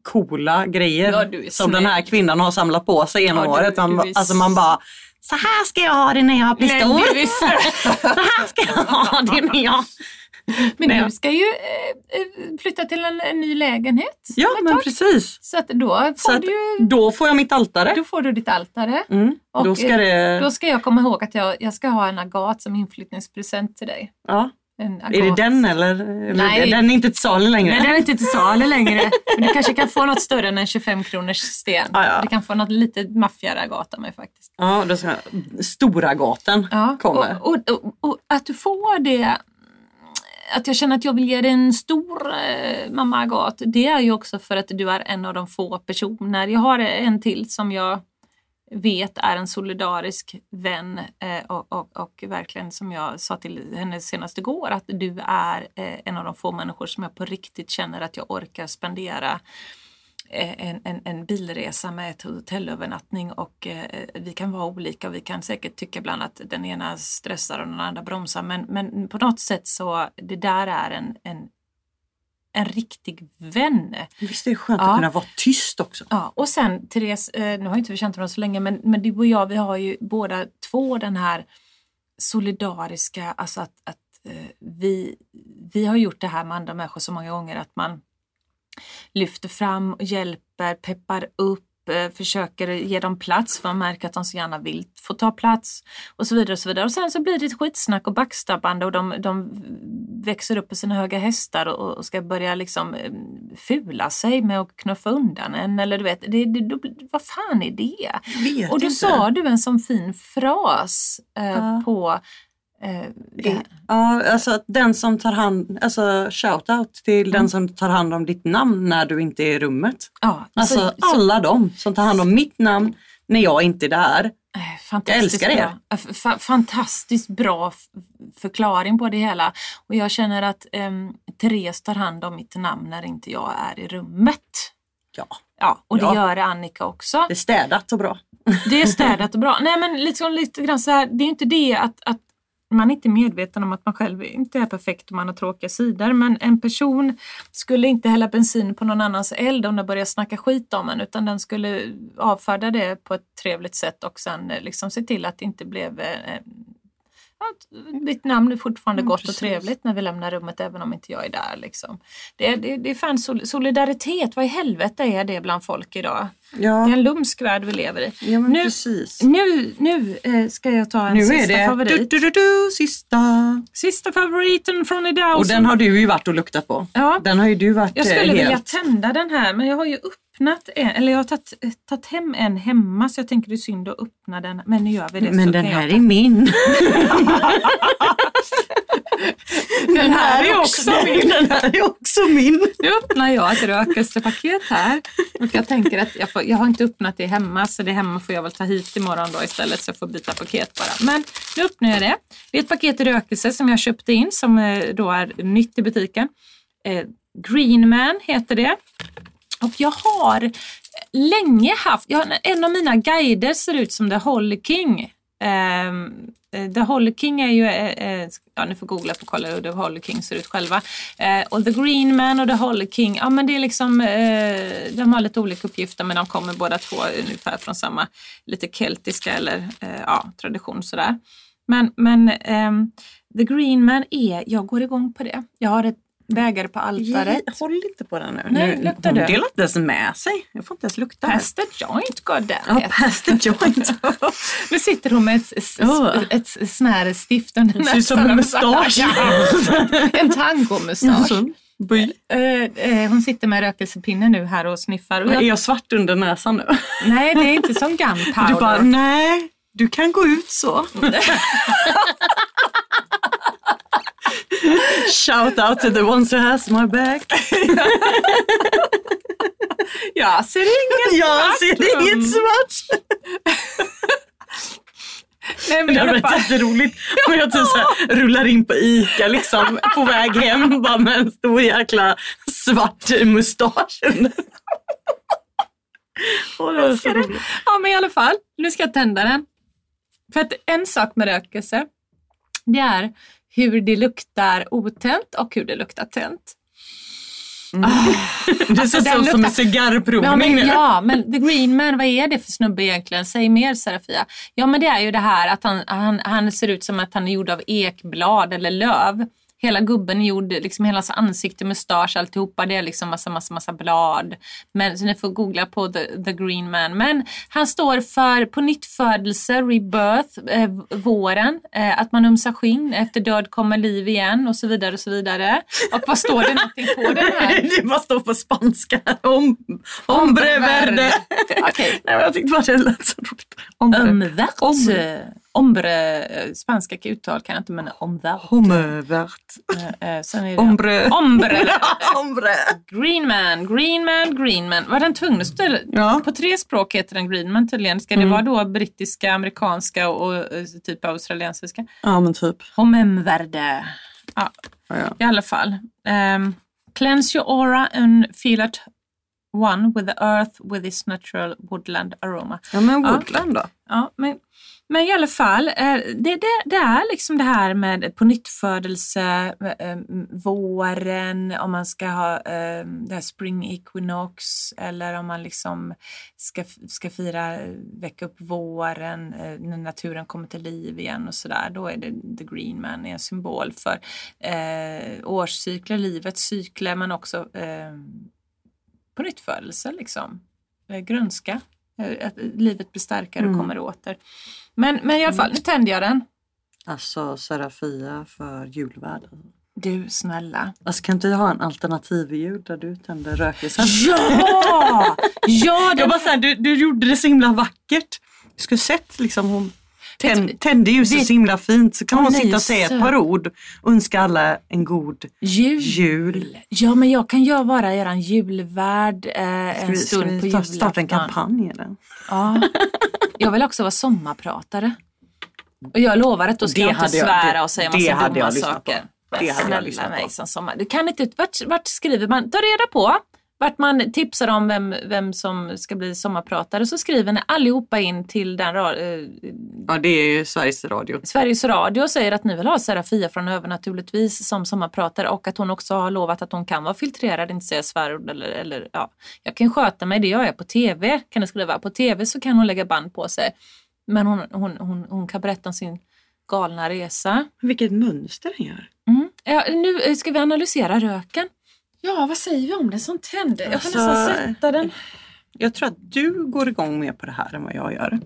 coola grejer Ja, som den här kvinnan har samlat på sig genom Ja, året. Man, du alltså man bara, så här ska jag ha det när jag blir stor. Så här ska jag ha det när jag... Men Nej. du ska ju eh, eh, flytta till en, en ny lägenhet. Ja men tag. precis. Så att då får, Så du, ju- då får jag mitt altare. då får du ditt altare. Mm, Och, eh, då ska det... Då ska jag komma ihåg att jag, jag ska ha en agat som inflyttningspresent till dig. Ja. Är det den eller? Nej. Den är inte till salu längre? Nej, den är inte till salu längre. Men du kanske kan få något större än en 25 kronors sten. Ja, ja. Du kan få något lite maffigare agat av mig faktiskt. Ja, då ska Stora gaten kommer. Och, och, och, och att du får det, att jag känner att jag vill ge dig en stor eh, mamma Agat, det är ju också för att du är en av de få personer. Jag har en till som jag vet är en solidarisk vän eh, och, och, och verkligen som jag sa till henne senast igår att du är eh, en av de få människor som jag på riktigt känner att jag orkar spendera eh, en, en, en bilresa med ett hotellövernattning och eh, vi kan vara olika och vi kan säkert tycka ibland att den ena stressar och den andra bromsar men, men på något sätt så det där är en, en, en riktig vän. Visst är det skönt Ja. att kunna vara tyst också? Ja, och sen Therese, eh, nu har inte vi känt varandra så länge men, men du och jag vi har ju båda två den här solidariska, alltså att, att eh, vi, vi har gjort det här med andra människor så många gånger att man lyfter fram och hjälper, peppar upp, eh, försöker ge dem plats för man märker att de så gärna vill få ta plats och så vidare. Och så vidare. Och sen så blir det ett skitsnack och backstabbande och de, de växer upp på sina höga hästar och, och ska börja liksom eh, fula sig med att knuffa undan en. Eller du vet, det, det, då, vad fan är det? Och då inte. sa du en sån fin fras eh, Ja. på det här. Ja, alltså att den som tar hand, alltså shout-out till den som tar hand om ditt namn när du inte är i rummet. Ja, Alltså så- så- alla de som tar hand om mitt namn när jag inte är där. Eh, Jag älskar er. bra. Eh, fantastiskt bra förklaring på det hela. Och jag känner att um, Therese tar hand om mitt namn när inte jag är i rummet. Ja, Ja, och det Ja. gör Annika också. det är städat och bra. Det är städat och bra. Nej men liksom lite grann så här, det är inte det att, att man är inte medveten om att man själv inte är perfekt och man har tråkiga sidor. Men en person skulle inte hälla bensin på någon annans eld om den börjar snacka skit om en utan den skulle avfärda det på ett trevligt sätt och sen eh, liksom se till att det inte blev eh, ditt namn är fortfarande Mm, gott och precis. trevligt när vi lämnar rummet även om inte jag är där. Liksom. Det, är- det, det är fan sol- solidaritet, vad i helvete är det bland folk idag? Det är Ja, en lumsk värld vi lever i. ja Nu- precis. Nu, nu eh, ska jag ta en Nu sista är det favorit. du, du, du, sista. Sista favoriten från idag. Och den har du ju varit och luktat på. ja, Den har ju du varit jag skulle eh, vilja helt... tända den här men jag har ju öppnat en, eller jag har tagit, eh, tagit hem en hemma så jag tänker det är synd att öppna den. Men nu gör vi det. Men den här är min. Den här är också min. Den här är också min. Nu öppnar jag ett rökelsepaket här och jag tänker att jag, får, jag har inte öppnat det hemma så det hemma får jag väl ta hit imorgon då istället så jag får byta paket bara. Men nu öppnar jag det. Det är ett paket rökelse som jag köpte in som eh, då är nytt i butiken. Eh, Greenman heter det. Och jag har länge haft, jag en av mina guider ser ut som The Holly King. Um, The Holly King är ju, eh, eh ja ni får googla på och kolla hur The Holly King ser ut själva. Eh, och The Green Man och The Holly King, ja men det är liksom, eh, de har lite olika uppgifter men de kommer båda två ungefär från samma lite keltiska eller eh, ja, tradition sådär. Men, men ehm, The Green Man är, jag går igång på det. Jag har ett bägare på altaret. Håll inte på den nu. Nej, nu luktar hon du? delar inte ens med sig. Jag får inte ens lukta. Pass the joint goddammit. Ja, pass the joint. nu sitter hon med ett, Åh. ett, ett sån här stift under Det ser ut som en mustasch. en tangomustasch. Eh, hon sitter med rökelsepinne nu här och sniffar. Och Är jag, jag svart under näsan nu? nej, det är inte som gunpowder. Du bara, nej, du kan gå ut så. Shout out to the ones who has my back. Jag ser inget Jag ser inget svart. Nej, men Det hade varit jätteroligt om jag typ så rullar in på ICA liksom på väg hem bara med en stor jäkla svart mustasch. Åh, det Ska det? Ja, men i alla fall. Nu ska jag tända den. För att en sak med rökelse, det är hur det luktar otänt och hur det luktar tänt. Det ser den ut som en luktar- cigarrprovning Ja men, ja, men The Green Man, vad är det för snubbe egentligen? Säg mer Serafia. Ja, men det är ju det här att han, han, han ser ut som att han är gjord av ekblad eller löv. Hela gubben är gjord, liksom hela hans ansikte, mustasch, alltihopa. Det är liksom massa, massa, massa blad. Men, så ni får googla på The, the Green Man. Men han står för på nytt födelse, rebirth, eh, våren, eh, att man umsar skinn, efter död kommer liv igen och så vidare och så vidare. Och vad står det någonting på den här? det bara står på spanska. Om, ombre verde. Okej. Nej, men jag tyckte bara det lät så roligt. Ombre. Omvärt. Ombre. Eh, Spanska uttal kan jag inte men omvärt. Omvärt. Eh, eh, Sen är det Ombre. Ombre. Ombre. Green man, green man, green man. Var den tvungen? Ja. På tre språk heter den green man tydligen. Ska det Mm. vara då brittiska, amerikanska och typ australiensiska? Ja men typ. Homemvärde. Ja, Ja, ja. i alla fall. Um, cleanse your aura and feel at one with the earth with its natural woodland aroma. ja men. Woodland då? Ja, men, men i alla fall, eh, det, det, det är liksom det här med på nyttfödelse, eh, eh, våren, om man ska ha det här spring equinox eller om man liksom ska, ska fira, väcka upp våren när naturen kommer till liv igen och sådär. Då är det the green man, är en symbol för eh, årscykler, livets cykler men också eh, på nyttfödelse liksom. Eh, grönska. Eh, Att livet blir starkare och Mm. kommer åter. Men, men i alla fall, nu tänder jag den. Alltså Serafia för julvärd. Du snälla. Alltså kan inte jag ha en alternativ ljud där du tänder rökelsen? Ja! Ja! Jag Den, bara såhär, du, du gjorde det så himla vackert. Du skulle sett liksom hon tänd, tände ljuset det- så himla fint. Så kan Åh, hon nej, sitta och säga så- ett par ord och önska alla en god jul. jul. Ja, men jag kan bara göra en julvärd eh, en vi- stund vi på julafton. starta en kampanj eller? Ja. Jag vill också vara sommarpratare. Och jag lovar att då ska Det jag inte jag- svära det- och säga massa dumma jag saker. på. Det hade jag snälla lyssnat mig på. som sommar. Du kan inte, vart, vart skriver man? Ta reda på vart man tipsar om vem, vem som ska bli sommarpratare så skriver ni allihopa in till den eh, Ja det är ju Sveriges Radio. Sveriges Radio säger att ni vill ha Serafia från Övernaturligtvis som sommarpratare och att hon också har lovat att hon kan vara filtrerad, inte säga svärord eller, eller ja. Jag kan sköta mig, det gör jag på TV kan ni skriva. På TV så kan hon lägga band på sig. Men hon, hon, hon, hon kan berätta om sin galna resa. Vilket mönster den gör. Mm. Ja, nu ska vi analysera röken. Ja, vad säger vi om den som tänder? Jag kan Alltså, nästan sätta den. Jag tror att du går igång mer på det här än vad jag gör.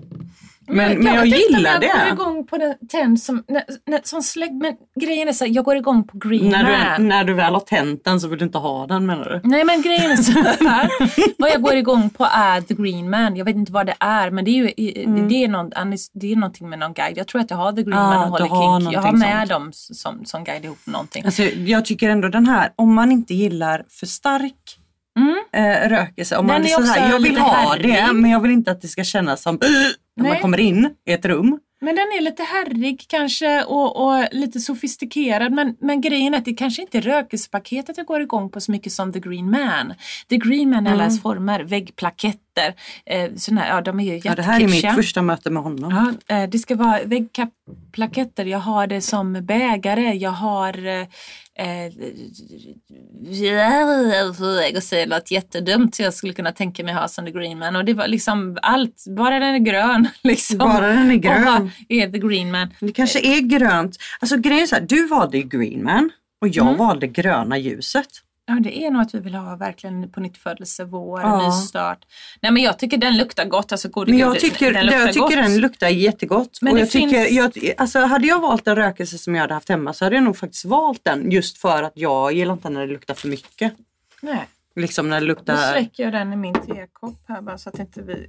Men, Men, men jag om gillar jag går det. igång på den tänd som, när, när, som slägg, men grejen är så här, jag går igång på Green När Man. du, när du väl har tänt den så vill du inte ha den menar du? Nej men grejen är så här. Vad jag går igång på är The Green Man. Jag vet inte vad det är men det är ju Mm. det, är någon, det är någonting med någon guide. Jag tror att jag har The Green Ah, Man och Holly Kink. Jag har med sånt. dem som, som guide ihop någonting. Alltså, jag tycker ändå den här, om man inte gillar för stark Mm. eh, rökelse, om Den man är är så här, jag vill ha härlig. det men jag vill inte att det ska kännas som när man Nej. kommer in i ett rum. Men den är lite herrig kanske och, och lite sofistikerad. Men, men grejen är att det kanske inte är rökelsepaketet jag går igång på så mycket som The Green Man. The Green Man i alla Mm. dess former, väggplaketter. Eh, såna ja, de är ju Ja, det här är mitt jättekitschiga. första möte med honom. Ja, eh, det ska vara väggplaketter. Jag har det som bägare. Jag har... Eh, eh, jag säger något jättedumt jag skulle kunna tänka mig ha som The Green Man. Och det var liksom allt, bara den är grön. Liksom. Bara den är Och grön. ha- är The Green Man. Det kanske är grönt. Alltså grejen är så här, du valde green man och jag Mm. valde gröna ljuset. Ja, det är nog att vi vill ha verkligen på nytt födelse, vår, Ja. nystart. Nej men jag tycker den luktar gott. Alltså, gode Men gud, jag tycker, den jag luktar tycker gott. den luktar jättegott. Men och jag tycker, finns- jag, alltså, hade jag valt en rökelse som jag hade haft hemma så hade jag nog faktiskt valt den just för att jag gillar inte när det luktar för mycket. Nej. Liksom när det Nu luktar... släcker jag den i min tekopp här bara så att inte vi,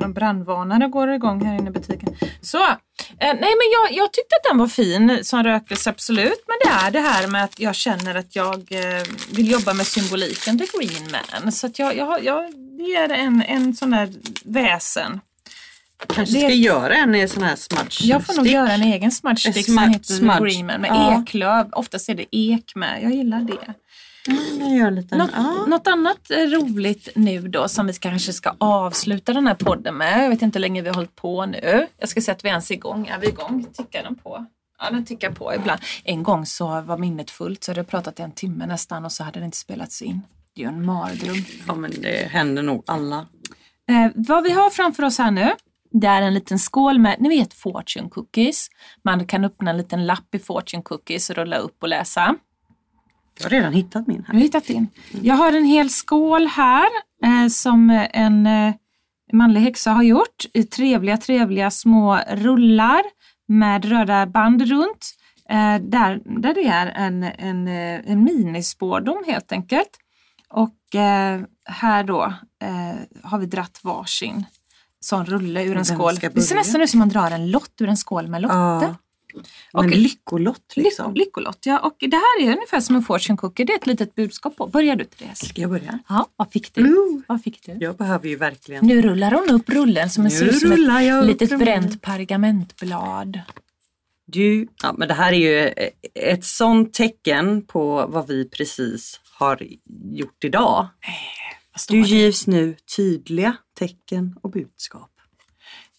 någon brandvarnare går igång här inne i butiken. Så, eh, nej men jag, jag tyckte att den var fin som rökelse absolut. Men det är det här med att jag känner att jag eh, vill jobba med symboliken, the green man. Så att jag, jag, jag är en, en sån där väsen. kanske det- ska göra en i sån här smudge Jag får nog stick. göra en egen smudge stick som heter smudge. green man med Ja. eklöv. Oftast är det ek med. Jag gillar det. Mm, liten... Något, ja. något annat eh, roligt nu då som vi kanske ska avsluta den här podden med. Jag vet inte hur länge vi har hållit på nu. Jag ska se att vi ens är igång. Är vi igång? Tickar den på? Ja, den tickar på ibland. En gång så var minnet fullt så hade jag pratat i en timme nästan och så hade det inte spelats in. Det är ju en mardröm. ja men det händer nog alla. Eh, vad vi har framför oss här nu, det är en liten skål med, ni vet fortune cookies. Man kan öppna en liten lapp i fortune cookies och rulla upp och läsa. Jag har redan hittat min Du här. har hittat din. Jag har en hel skål här eh, som en eh, manlig häxa har gjort i trevliga, trevliga små rullar med röda band runt. Eh, där, där det är en, en, eh, en minispårdom helt enkelt. Och eh, här då eh, har vi dratt varsin sån rulle ur en skål. Det ser nästan ut som man drar en lott ur en skål med lotter. Ja. Och- lyckolott liksom. Lyck- Lyckolott, ja. Och det här är ungefär som en fortune cookie. Det är ett litet budskap på. Börjar du Therese? Ska jag börja? Ja, vad fick du? Mm. Vad fick du? Jag behöver ju verkligen... Nu rullar hon upp rullen som en som rullar jag ett litet bränt pergamentblad. Du, ja, men det här är ju ett sånt tecken på vad vi precis har gjort idag. Vad står Du det? givs nu tydliga tecken och budskap.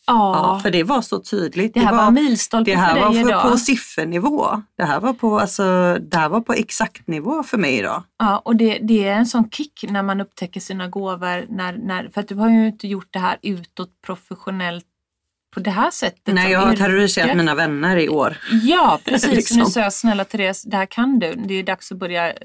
Ja, för det var så tydligt. det här var milstolpe det här för var dig för, idag. på siffernivå. Det här var på, alltså, det här var på exakt nivå för mig idag. Ja, och det, det är en sån kick när man upptäcker sina gåvor. När, när, för att du har ju inte gjort det här utåt professionellt på det här sättet. Nej, jag har terroriserat mina vänner i år. Ja, precis. Liksom. Nu sa jag snälla Therese, det här kan du. Det är dags att börja eh,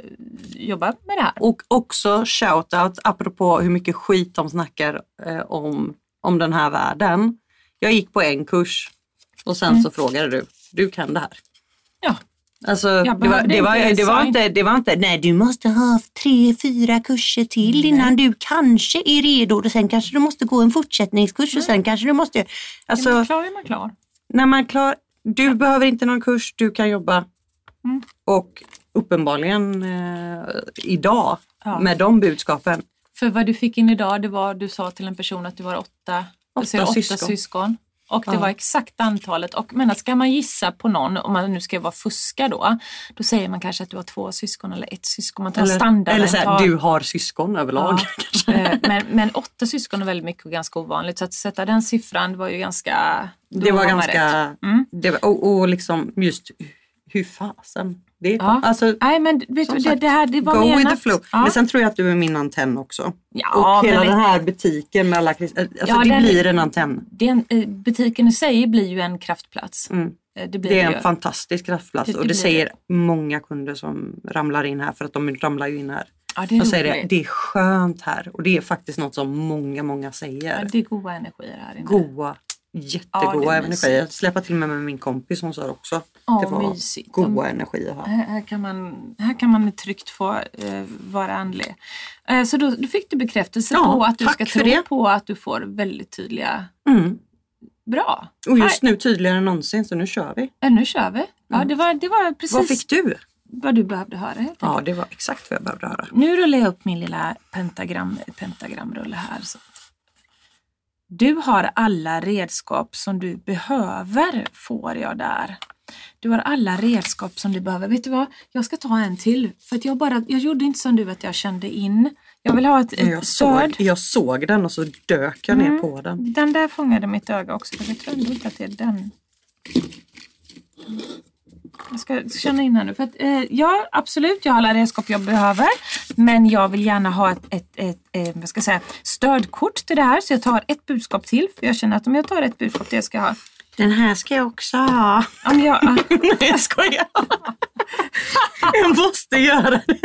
jobba med det här. Och också shoutout apropå hur mycket skit de snackar eh, om, om den här världen. Jag gick på en kurs och sen så frågade du, du kan det här. Ja, Alltså, det, var, det, var, inte det, var inte, det var inte, nej du måste ha tre, fyra kurser till innan du kanske är redo och sen kanske du måste gå en fortsättningskurs och sen kanske du måste... är Alltså, man klar är man klar. när man klar, du behöver inte någon kurs, du kan jobba. Mm. Och uppenbarligen eh, idag Ja. med de budskapen. För vad du fick in idag, det var du sa till en person att du har åtta, Åtta du säger åtta syskon. syskon. Och det Ja. var exakt antalet. Och men ska man gissa på någon, om man nu ska vara fuska då, då säger man kanske att du har två syskon eller ett syskon. Man tar Eller, standarden. eller så här, tar- du har syskon överlag. Ja. Eh, men, men åtta syskon är väldigt mycket och ganska ovanligt. Så att sätta den siffran var ju ganska... Det var man ganska. Mm. det var, och, och liksom just hur fasen det Ja. Alltså, Nej men vet du, sagt, det här det var go menat. with the flow. Ja. Men sen tror jag att du är min antenn också. Ja, och hela men den här butiken med alla krist- alltså Ja, det den- blir en antenn. det är en, eh, butiken i sig blir ju en kraftplats. Mm. Eh, Det blir Det är ju. en fantastisk kraftplats Det- och det säger många kunder som ramlar in här för att de ramlar ju in här. ja, det är säger det, det är skönt här och det är faktiskt något som många, många Ja, säger. det är goda energier här inne. Goa, Ja, jättegoda är energier. Jag släppa till mig med min kompis, hon sa det också. Ja, det var mysigt. goda energier här. Här, här, kan man, här kan man tryggt få eh, vara andlig. Eh, så då, då fick du bekräftelse Ja, på att du ska tro det. på att du får väldigt tydliga, Mm. bra. Och just nu tydligare än någonsin så nu kör vi. Ja, nu kör vi. Ja, det, var, det var precis Vad fick du? vad du behövde höra. Helt Ja, enkelt. det var exakt vad jag behövde höra. Nu rullar jag upp min lilla pentagram, pentagramrulle här. Så. Du har alla redskap som du behöver, får jag där. Du har alla redskap som du behöver. Vet du vad? Jag ska ta en till. För att jag, bara, jag gjorde inte som du att jag kände in. Jag vill ha ett, ett Jag stöd. såg, jag såg den och så dök jag ner Mm. på den. Den där fångade mitt öga också. Jag tror inte att det är den. Jag ska känna in här nu. För att, eh, ja, absolut, jag har alla redskap jag behöver. Men jag vill gärna ha ett, ett, ett, eh, vad ska jag säga, stödkort till det här. Så jag tar ett budskap till. För jag känner att om jag tar ett budskap till jag ska ha. Den här ska jag också ha. Om jag, ah, Nej jag skojar. jag måste göra det.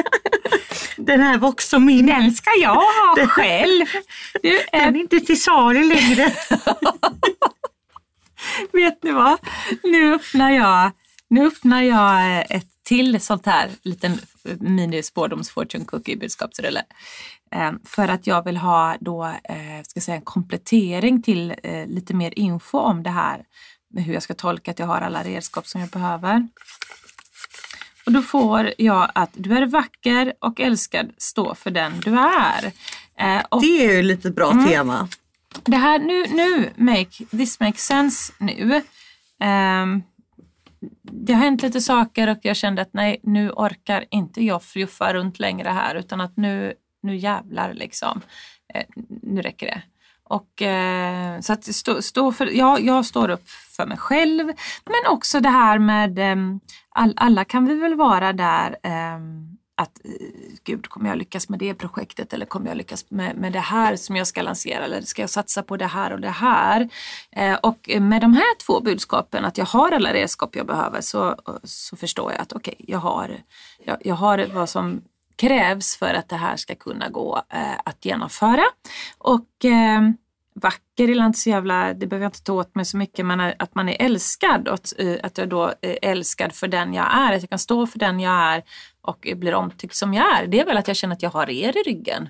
Den här var också min. den ska jag ha själv. Du, eh, Den är inte till salu längre. Vet ni vad? Nu öppnar jag, nu öppnar jag eh, ett till sånt här liten mini spårdoms fortune cookie budskapsrulle. Eh, För att jag vill ha då, eh, ska säga, en komplettering till eh, lite mer info om det här. Med hur jag ska tolka att jag har alla redskap som jag behöver. Och då får jag att du är vacker och älskad, stå för den du är. Och Det är ju lite bra Mm. tema. det här nu, nu make, this makes sense nu. Ehm, det har hänt lite saker och jag kände att nej, nu orkar inte jag fjuffa runt längre här utan att nu, nu jävlar liksom. Eh, nu räcker det. Och, eh, så att stå, stå för, ja, jag står upp för mig själv men också det här med eh, all, alla kan vi väl vara där ehm, att eh, gud, kommer jag lyckas med det projektet eller kommer jag lyckas med, med det här som jag ska lansera eller ska jag satsa på det här och det här? Eh, och med de här två budskapen, att jag har alla redskap jag behöver så, så förstår jag att okej, okay, jag, har, jag, jag har vad som krävs för att det här ska kunna gå eh, att genomföra. Och eh, vacker eller inte så jävla, det behöver jag inte ta åt mig så mycket, men att man är älskad och att, att jag då är älskad för den jag är, att jag kan stå för den jag är och blir omtyckt som jag är. Det är väl att jag känner att jag har er i ryggen.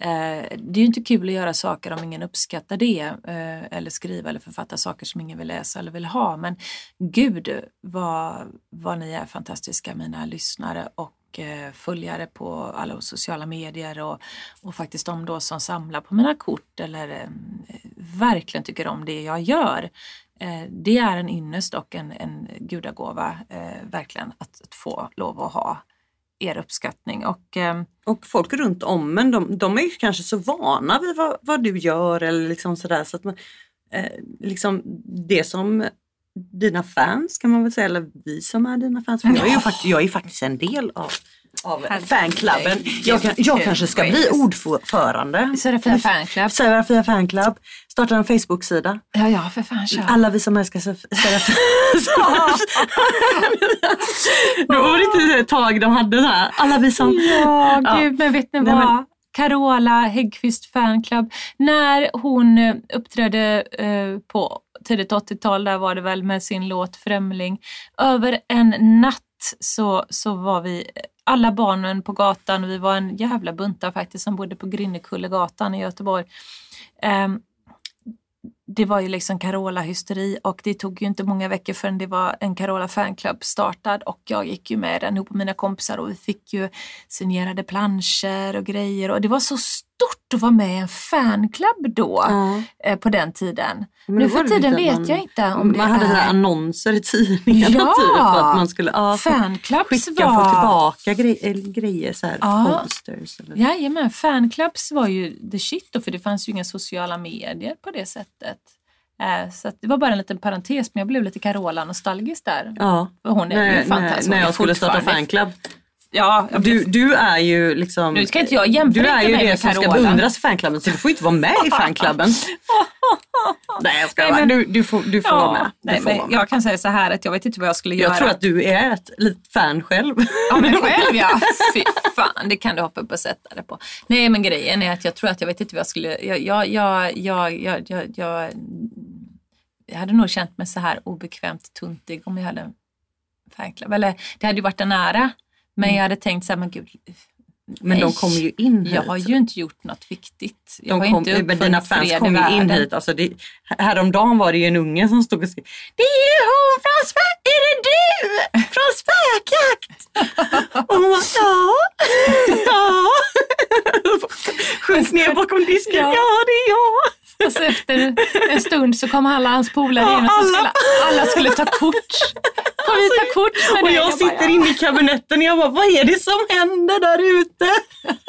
Eh, det är ju inte kul att göra saker om ingen uppskattar det eh, eller skriva eller författa saker som ingen vill läsa eller vill ha. Men gud vad, vad ni är fantastiska mina lyssnare och och eh, följare på alla sociala medier och, och faktiskt de då som samlar på mina kort eller eh, verkligen tycker om det jag gör. Eh, det är en ynnest och en, en gudagåva verkligen att, att, få lov att ha er uppskattning. Och, och folk runt om men de, de är ju kanske så vana vid vad, vad du gör eller liksom sådär så att man, eh, liksom det som dina fans kan man väl säga, eller vi som är dina fans. För jag, är ju faktiskt, jag är faktiskt en del av, av fanklubben. Jag, kan, jag kanske ska bli ordförande. Serafia fanclub. Serafia fanclub. Starta en Facebook-sida. Ja, ja, för fan kör. Alla vi som älskar Serafia. Då var det inte ett tag de hade här. Alla vi som... Ja, gud, men vet ni vad? Carola Häggkvist fanclub. När hon eh, uppträdde eh, på tidigt 80-tal, där var det väl med sin låt Främling. Över en natt så, så var vi alla barnen på gatan och vi var en jävla bunta faktiskt som bodde på Grinnekullegatan i Göteborg. Um, det var ju liksom Carola-hysteri och det tog ju inte många veckor förrän det var en Carola fanclub startad och jag gick ju med den ihop med mina kompisar och vi fick ju signerade planscher och grejer och det var så stort att vara med i en fanclub då ja. eh, på den tiden. Men nu för tiden vet man, jag inte om det Man hade är... annonser i tidningarna ja, typ att man skulle ja, fanclubs skicka var... få tillbaka gre grejer, så här, ja. posters. Eller... Jajamän, fanclubs var ju the shit då för det fanns ju inga sociala medier på det sättet. Eh, så det var bara en liten parentes men jag blev lite Carola-nostalgisk där. Ja. Hon är när, ju fantastisk. När jag skulle starta fanclub. Ja, du, du är ju liksom... Nu ska inte jag jämföra Du är ju det som ska beundras i fanklubben så du får inte vara med i fanklubben. nej jag men, du, du får, du får ja, vara med. Nej, men jag kan säga så här att jag vet inte vad jag skulle jag göra. Jag tror att du är ett litet fan själv. Ja men själv ja. Fy fan, det kan du hoppa upp och sätta det på. Nej men grejen är att jag tror att jag vet inte vad jag skulle... Jag, jag, jag, jag, jag, jag, jag, jag hade nog känt mig så här obekvämt tuntig om jag hade en fanklubb. Eller det hade ju varit en ära. Men mm. jag hade tänkt så här, men gud. Men nej, de kommer ju in hit. Jag har ju inte gjort något viktigt. Jag de har kom, inte men dina fans kom ju in hit. Alltså det, häromdagen var det ju en unge som stod och skrev Det är ju hon från Spä... Är det du? Från Spökjakt? och hon bara ja. ja. Sjönk ner bakom disken. Ja. ja, det är jag. Och så efter en stund så kom alla hans polare in och så skulle alla skulle ta kort. Får vi ta kort med Och jag, jag sitter bara, inne i kabinetten och jag bara, vad är det som händer där ute?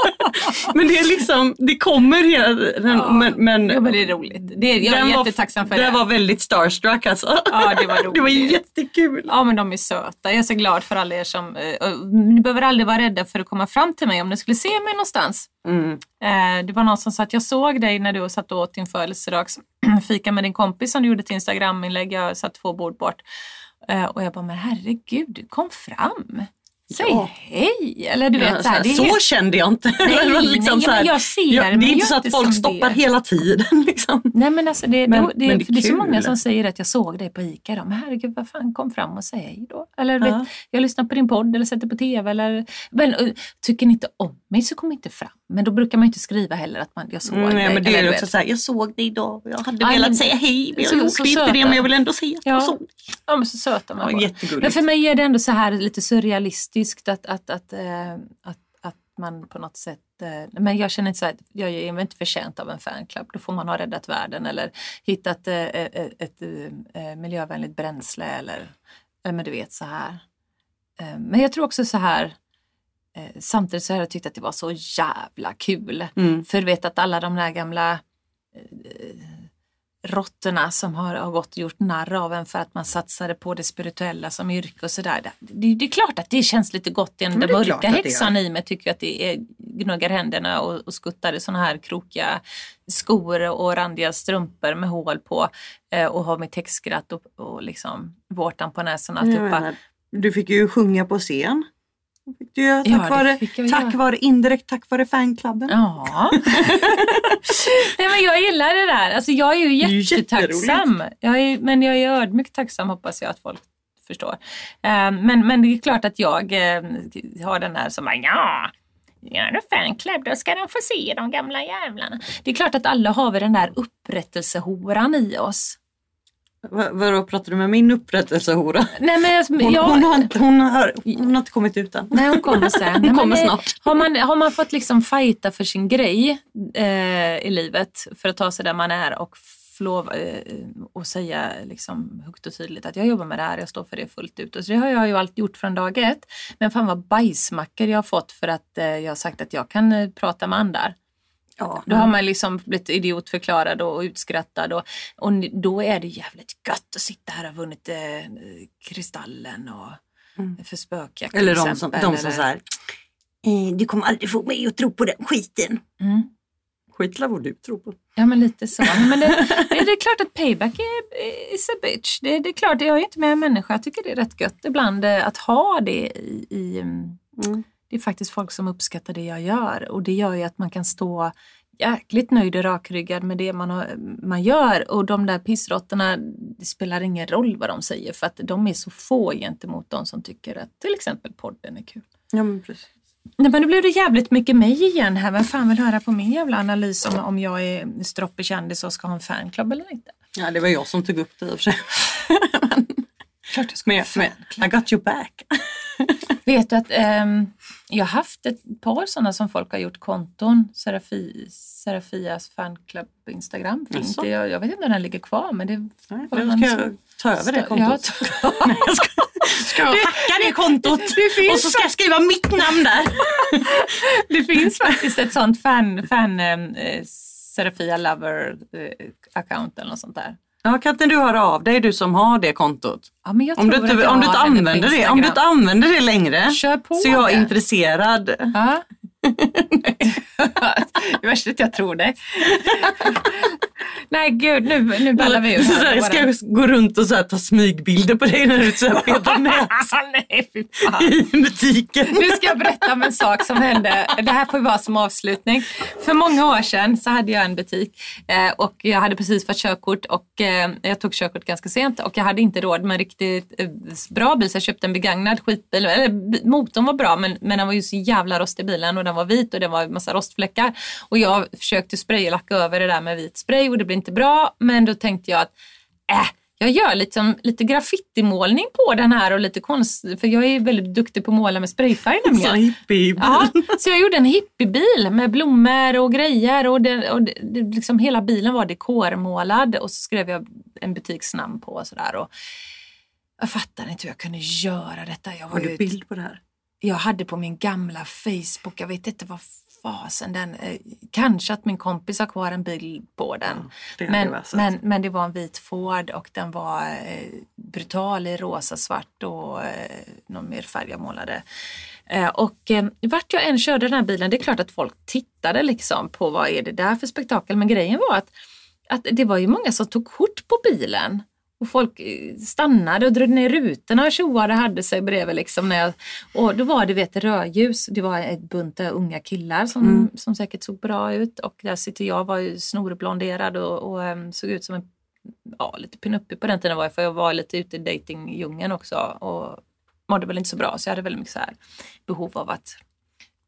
men det är liksom, det kommer hela ja, men, men, ja, men det är roligt. Det, jag är jättetacksam för det. Det var väldigt starstruck alltså. Ja, det var roligt. Det var jättekul. Ja, men de är söta. Jag är så glad för alla er som, eh, ni behöver aldrig vara rädda för att komma fram till mig om ni skulle se mig någonstans. Mm. Eh, det var någon som sa att jag såg dig när du satt och åt din födelsedagsfika med din kompis som du gjorde ett Instagram-inlägg. Jag satt två bord bort. Eh, och jag bara, men herregud, kom fram. Säg ja. hej! Eller du vet, ja, så, här, så helt... kände jag inte. Nej, liksom nej, men jag ser. Ja, det är inte så att folk stoppar det. hela tiden. Liksom. Nej men alltså det, men, då, det, men det, är det, är så många som säger att jag såg dig på ICA. Då. Men herregud, vad fan, kom fram och säg hej då. Eller ja. vet, jag lyssnar på din podd eller sätter på TV. Eller, men, tycker ni inte om mig så kom inte fram. Men då brukar man inte skriva heller att man, jag såg mm, dig. Men det är också så här, jag såg dig idag. Jag hade Aj, velat säga hej. Men jag gjorde inte det men jag vill ändå säga att ja. jag såg dig. Ja men så söta man ja, Men för mig är det ändå så här lite surrealistiskt att, att, att eh, att, att man på något sätt eh, men jag känner inte så att jag är inte förtjänt av en fanclub. Då får man ha räddat världen eller hittat eh, ett, ett, ett miljövänligt bränsle eller men du vet så här. Men jag tror också så här samtidigt så har jag tyckt att det var så jävla kul. Mm. För du vet att alla de där gamla råttorna som har, har gått och gjort narr av en för att man satsade på det spirituella som yrke och sådär. Det, det, det är klart att det känns lite gott Den klart mörka häxan i mig tycker att det är, gnuggar händerna och, och skuttar i sådana här krokiga skor och randiga strumpor med hål på eh, och har mitt häxskratt och, och liksom vårtan på näsan alltihopa. Du fick ju sjunga på scen. Fick du göra, Ja, tack, det vare, tack vare indirekt tack vare fanklubben. Ja. Nej, men jag gillar det där. Alltså, jag är ju jättetacksam. Jag är, men jag är ödmjukt tacksam hoppas jag att folk förstår. Eh, men, men det är klart att jag eh, har den här som bara ja, Gör du fanclub då ska de få se de gamla jävlarna. Det är klart att alla har vi den där upprättelsehoran i oss. Va- Vadå, pratar du med min upprättelsehora? Nej, men jag, Hon, jag, hon, har, inte- hon, har, hon har inte kommit ut än. Nej, hon kommer sen. Men kommer snart. Har man, har man fått liksom fighta för sin grej eh, i livet för att ta sig där man är och lov eh, och säga liksom högt och tydligt att jag jobbar med det här, jag står för det fullt ut. Och så det har jag ju alltid gjort från dag ett. Men fan vad bajsmackor jag har fått för att eh, jag har sagt att jag kan eh, prata med andar. Ja, Då har man liksom blivit idiotförklarad och utskrattad och, och då är det jävligt gött att sitta här och ha vunnit eh, Kristallen och för spökjakt Eller de som, de som eller- säger eh, du kommer aldrig få mig att tro på den skiten. Mm. Skit vad du tror på. Ja men lite så. Men det, det, det är klart att payback är is a bitch. Det, det är klart, jag är inte med en människa. Jag tycker det är rätt gött ibland eh, att ha det i, i mm, Mm. Det är faktiskt folk som uppskattar det jag gör och det gör ju att man kan stå jäkligt nöjd och rakryggad med det man, har, man gör och de där pissråttorna, det spelar ingen roll vad de säger för att de är så få gentemot de som tycker att till exempel podden är kul. Ja men precis. Nej men nu blev det jävligt mycket mig igen här. Vem fan vill höra på min jävla analys om, om jag är stroppig kändis och ska ha en fanclub eller inte? Ja det var jag som tog upp det i och för sig. Klart jag ska Men, men. I got you back. Vet du att ehm, jag har haft ett par sådana som folk har gjort konton. Serafi, Serafias fanclub Instagram. Finns det? Jag, jag vet inte om den ligger kvar men det Nej, Då ska jag ta över det Ja, kontot. Ska jag hacka det kontot det och så ska jag skriva mitt namn där. Det finns faktiskt ett sånt fan, fan eh, Serafia Lover eh, account eller något sånt där. Ja, kan inte du höra av dig, du som har det kontot? Ja, men jag Om du tror att inte, jag om du inte använder det, om du inte använder det längre Kör på så jag är det. intresserad. Ja. det värsta är att jag tror dig. Nej gud, nu, nu ballar vi ur Så här. ska jag gå runt och så här, ta smygbilder på dig när du så här petar näsan i butiken? Nu ska jag berätta om en sak som hände. Det här får ju vara som avslutning. För många år sedan så hade jag en butik eh, och jag hade precis fått körkort och eh, jag tog körkort ganska sent och jag hade inte råd med en riktigt eh, bra bil så jag köpte en begagnad skitbil. Eller, motorn var bra men, men den var ju så jävla rostig bilen och den var vit och det var en massa rostfläckar. Och jag försökte spraylacka över det där med vit spray och det blev inte bra men då tänkte jag att äh, jag gör liksom, lite graffitimålning på den här och lite konst, för jag är väldigt duktig på att måla med sprayfärg nämligen. Hippie Ja, så jag gjorde en hippiebil med blommor och grejer och, det, och det, liksom hela bilen var dekormålad och så skrev jag en butiksnamn på och sådär. Och jag fattar inte hur jag kunde göra detta. Jag, var Har du ju, bild på det här? jag hade på min gamla Facebook, jag vet inte vad fasen den, eh, kanske att min kompis har kvar en bild på den. hade men, men, men det var en vit Ford och den var eh, brutal i rosa, svart och eh, någon mer färg jag målade. Eh, och eh, vart jag än körde den här bilen, det är klart att folk tittade liksom på vad är det där för spektakel. Men grejen var att, att det var ju många som tog kort på bilen. Och folk eh, stannade och drog ner rutorna och tjoade hade sig bredvid. Liksom när jag, och då var det vet, rödljus, det var ett bunt unga killar som, som säkert såg bra ut. Och där sitter jag, var ju snorblonderad och, och em, såg ut som en ja, lite pinuppig på den tiden var jag, för jag var lite ute i datingdjungeln också och mådde väl inte så bra så jag hade väldigt mycket så här behov av att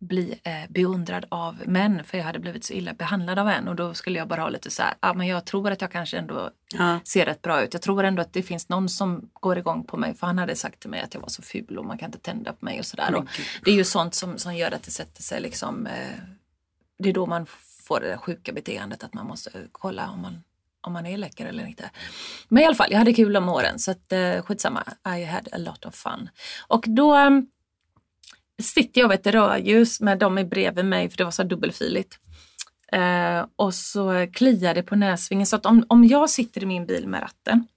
bli eh, beundrad av män för jag hade blivit så illa behandlad av en och då skulle jag bara ha lite så här, ah, men jag tror att jag kanske ändå Ja. ser rätt bra ut. Jag tror ändå att det finns någon som går igång på mig för han hade sagt till mig att jag var så ful och man kan inte tända på mig och sådär. Gud. Det är ju sånt som, som gör att det sätter sig liksom, eh, det är då man får det där sjuka beteendet att man måste kolla om man om man är läcker eller inte. Men i alla fall, jag hade kul om åren så att, eh, skitsamma. I had a lot of fun. Och då um, sitter jag vid ett rödljus med dem i bredvid mig för det var så dubbelfiligt. Eh, och så kliar det på näsvingen. Så att om, om jag sitter i min bil med ratten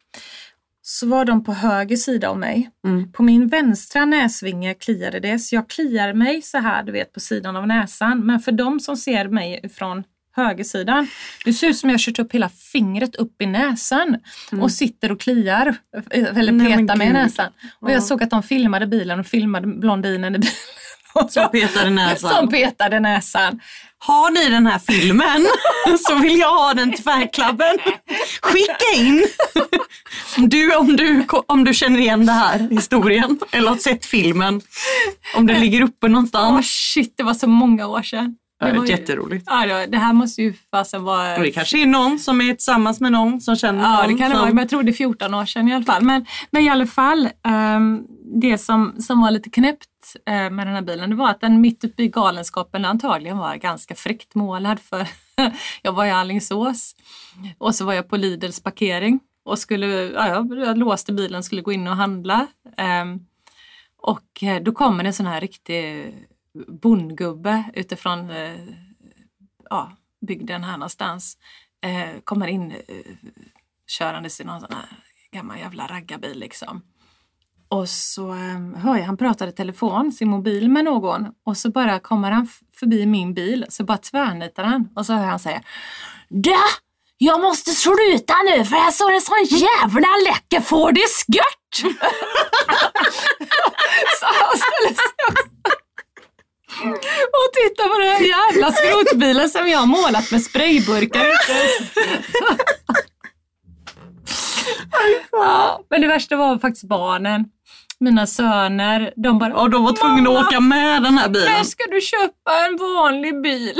så var de på höger sida av mig. Mm. På min vänstra näsvinge kliade det så jag kliar mig så här du vet på sidan av näsan. Men för de som ser mig från högersidan. Det ser ut som jag kört upp hela fingret upp i näsan och sitter och kliar eller Nej, men petar med gud. näsan. Och jag Ja. såg att de filmade bilen och filmade blondinen i bilen. Som petade näsan. Som petade näsan. Har ni den här filmen så vill jag ha den till Färgklubben. Skicka in om du, om, du, om du känner igen det här historien eller har sett filmen. Om den ligger uppe någonstans. shit, det var så många år sedan. Ja, det var ju- jätteroligt. Ja, det- det här måste ju fasen vara... Och det kanske är någon som är tillsammans med någon som känner Ja, någon det kan det som... vara. Men jag tror det är 14 år sedan i alla fall. Men, men i alla fall, ehm, det som, som var lite knäppt eh, med den här bilen, det var att den mitt uppe i galenskapen antagligen var ganska fräckt målad för jag var i Alingsås och så var jag på Lidls parkering och skulle, ja, jag- låste bilen och skulle gå in och handla. Ehm, och eh, då kommer en sån här riktig bondgubbe utifrån eh, ja, bygden här någonstans. Eh, kommer in eh, körandes i någon sån här gammal jävla raggarbil liksom. Och så eh, hör jag han pratar i telefon, sin mobil med någon och så bara kommer han förbi min bil så bara tvärnitar han och så hör jag han säga Da! Jag måste sluta nu för jag såg en sån jävla läcker Ford skört! så han ställer sig upp och tittar på den här jävla skrotbilen som jag har målat med sprayburkar ja, men det värsta var faktiskt barnen. Mina söner, de bara Och de var tvungna "Mamma, att åka med den här bilen. När ska du köpa en vanlig bil?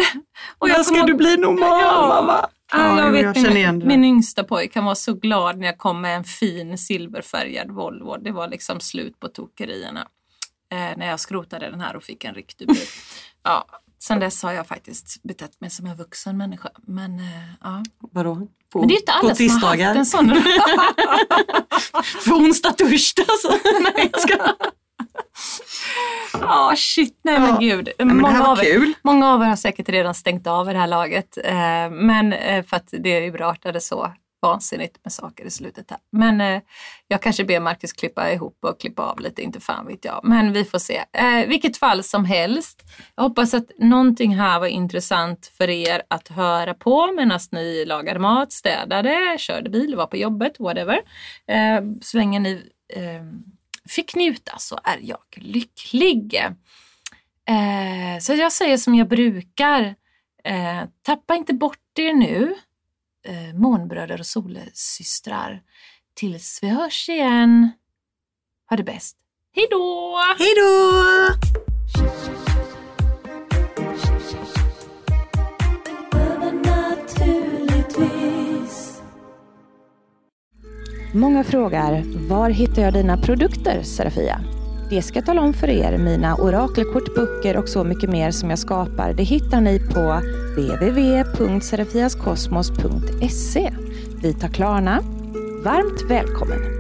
Och När ska du bli normal Ja. mamma? Ja, jag vet jag min, min yngsta pojk han var så glad när jag kom med en fin silverfärgad Volvo. Det var liksom slut på tokerierna. Eh, när jag skrotade den här och fick en riktig bil. Ja, sen dess har jag faktiskt betett mig som en vuxen människa. Men, eh, ja. Vadå? På, Men det är inte på alla som har haft en sån. För onsdag, torsdag så. Nej, jag ska. Ja, shit, nej men Ja. gud. men det här många, av er, många av er har säkert redan stängt av i det här laget. Eh, men eh, för att det urartade så vansinnigt med saker i slutet här. Men eh, jag kanske ber Marcus klippa ihop och klippa av lite, inte fan vet jag. Men vi får se. Eh, vilket fall som helst. Jag hoppas att någonting här var intressant för er att höra på medan ni lagade mat, städade, körde bil, var på jobbet, whatever. Eh, så länge ni eh, fick njuta så är jag lycklig. Eh, så jag säger som jag brukar. Eh, tappa inte bort er nu, eh, månbröder och solsystrar. Tills vi hörs igen. Ha det bäst. Hej då! Hej då! Många frågar, var hittar jag dina produkter Serafia? Det ska jag tala om för er. Mina orakelkort, böcker och så mycket mer som jag skapar, det hittar ni på www.serafiaskosmos.se. Vi tar Klarna. Varmt välkommen!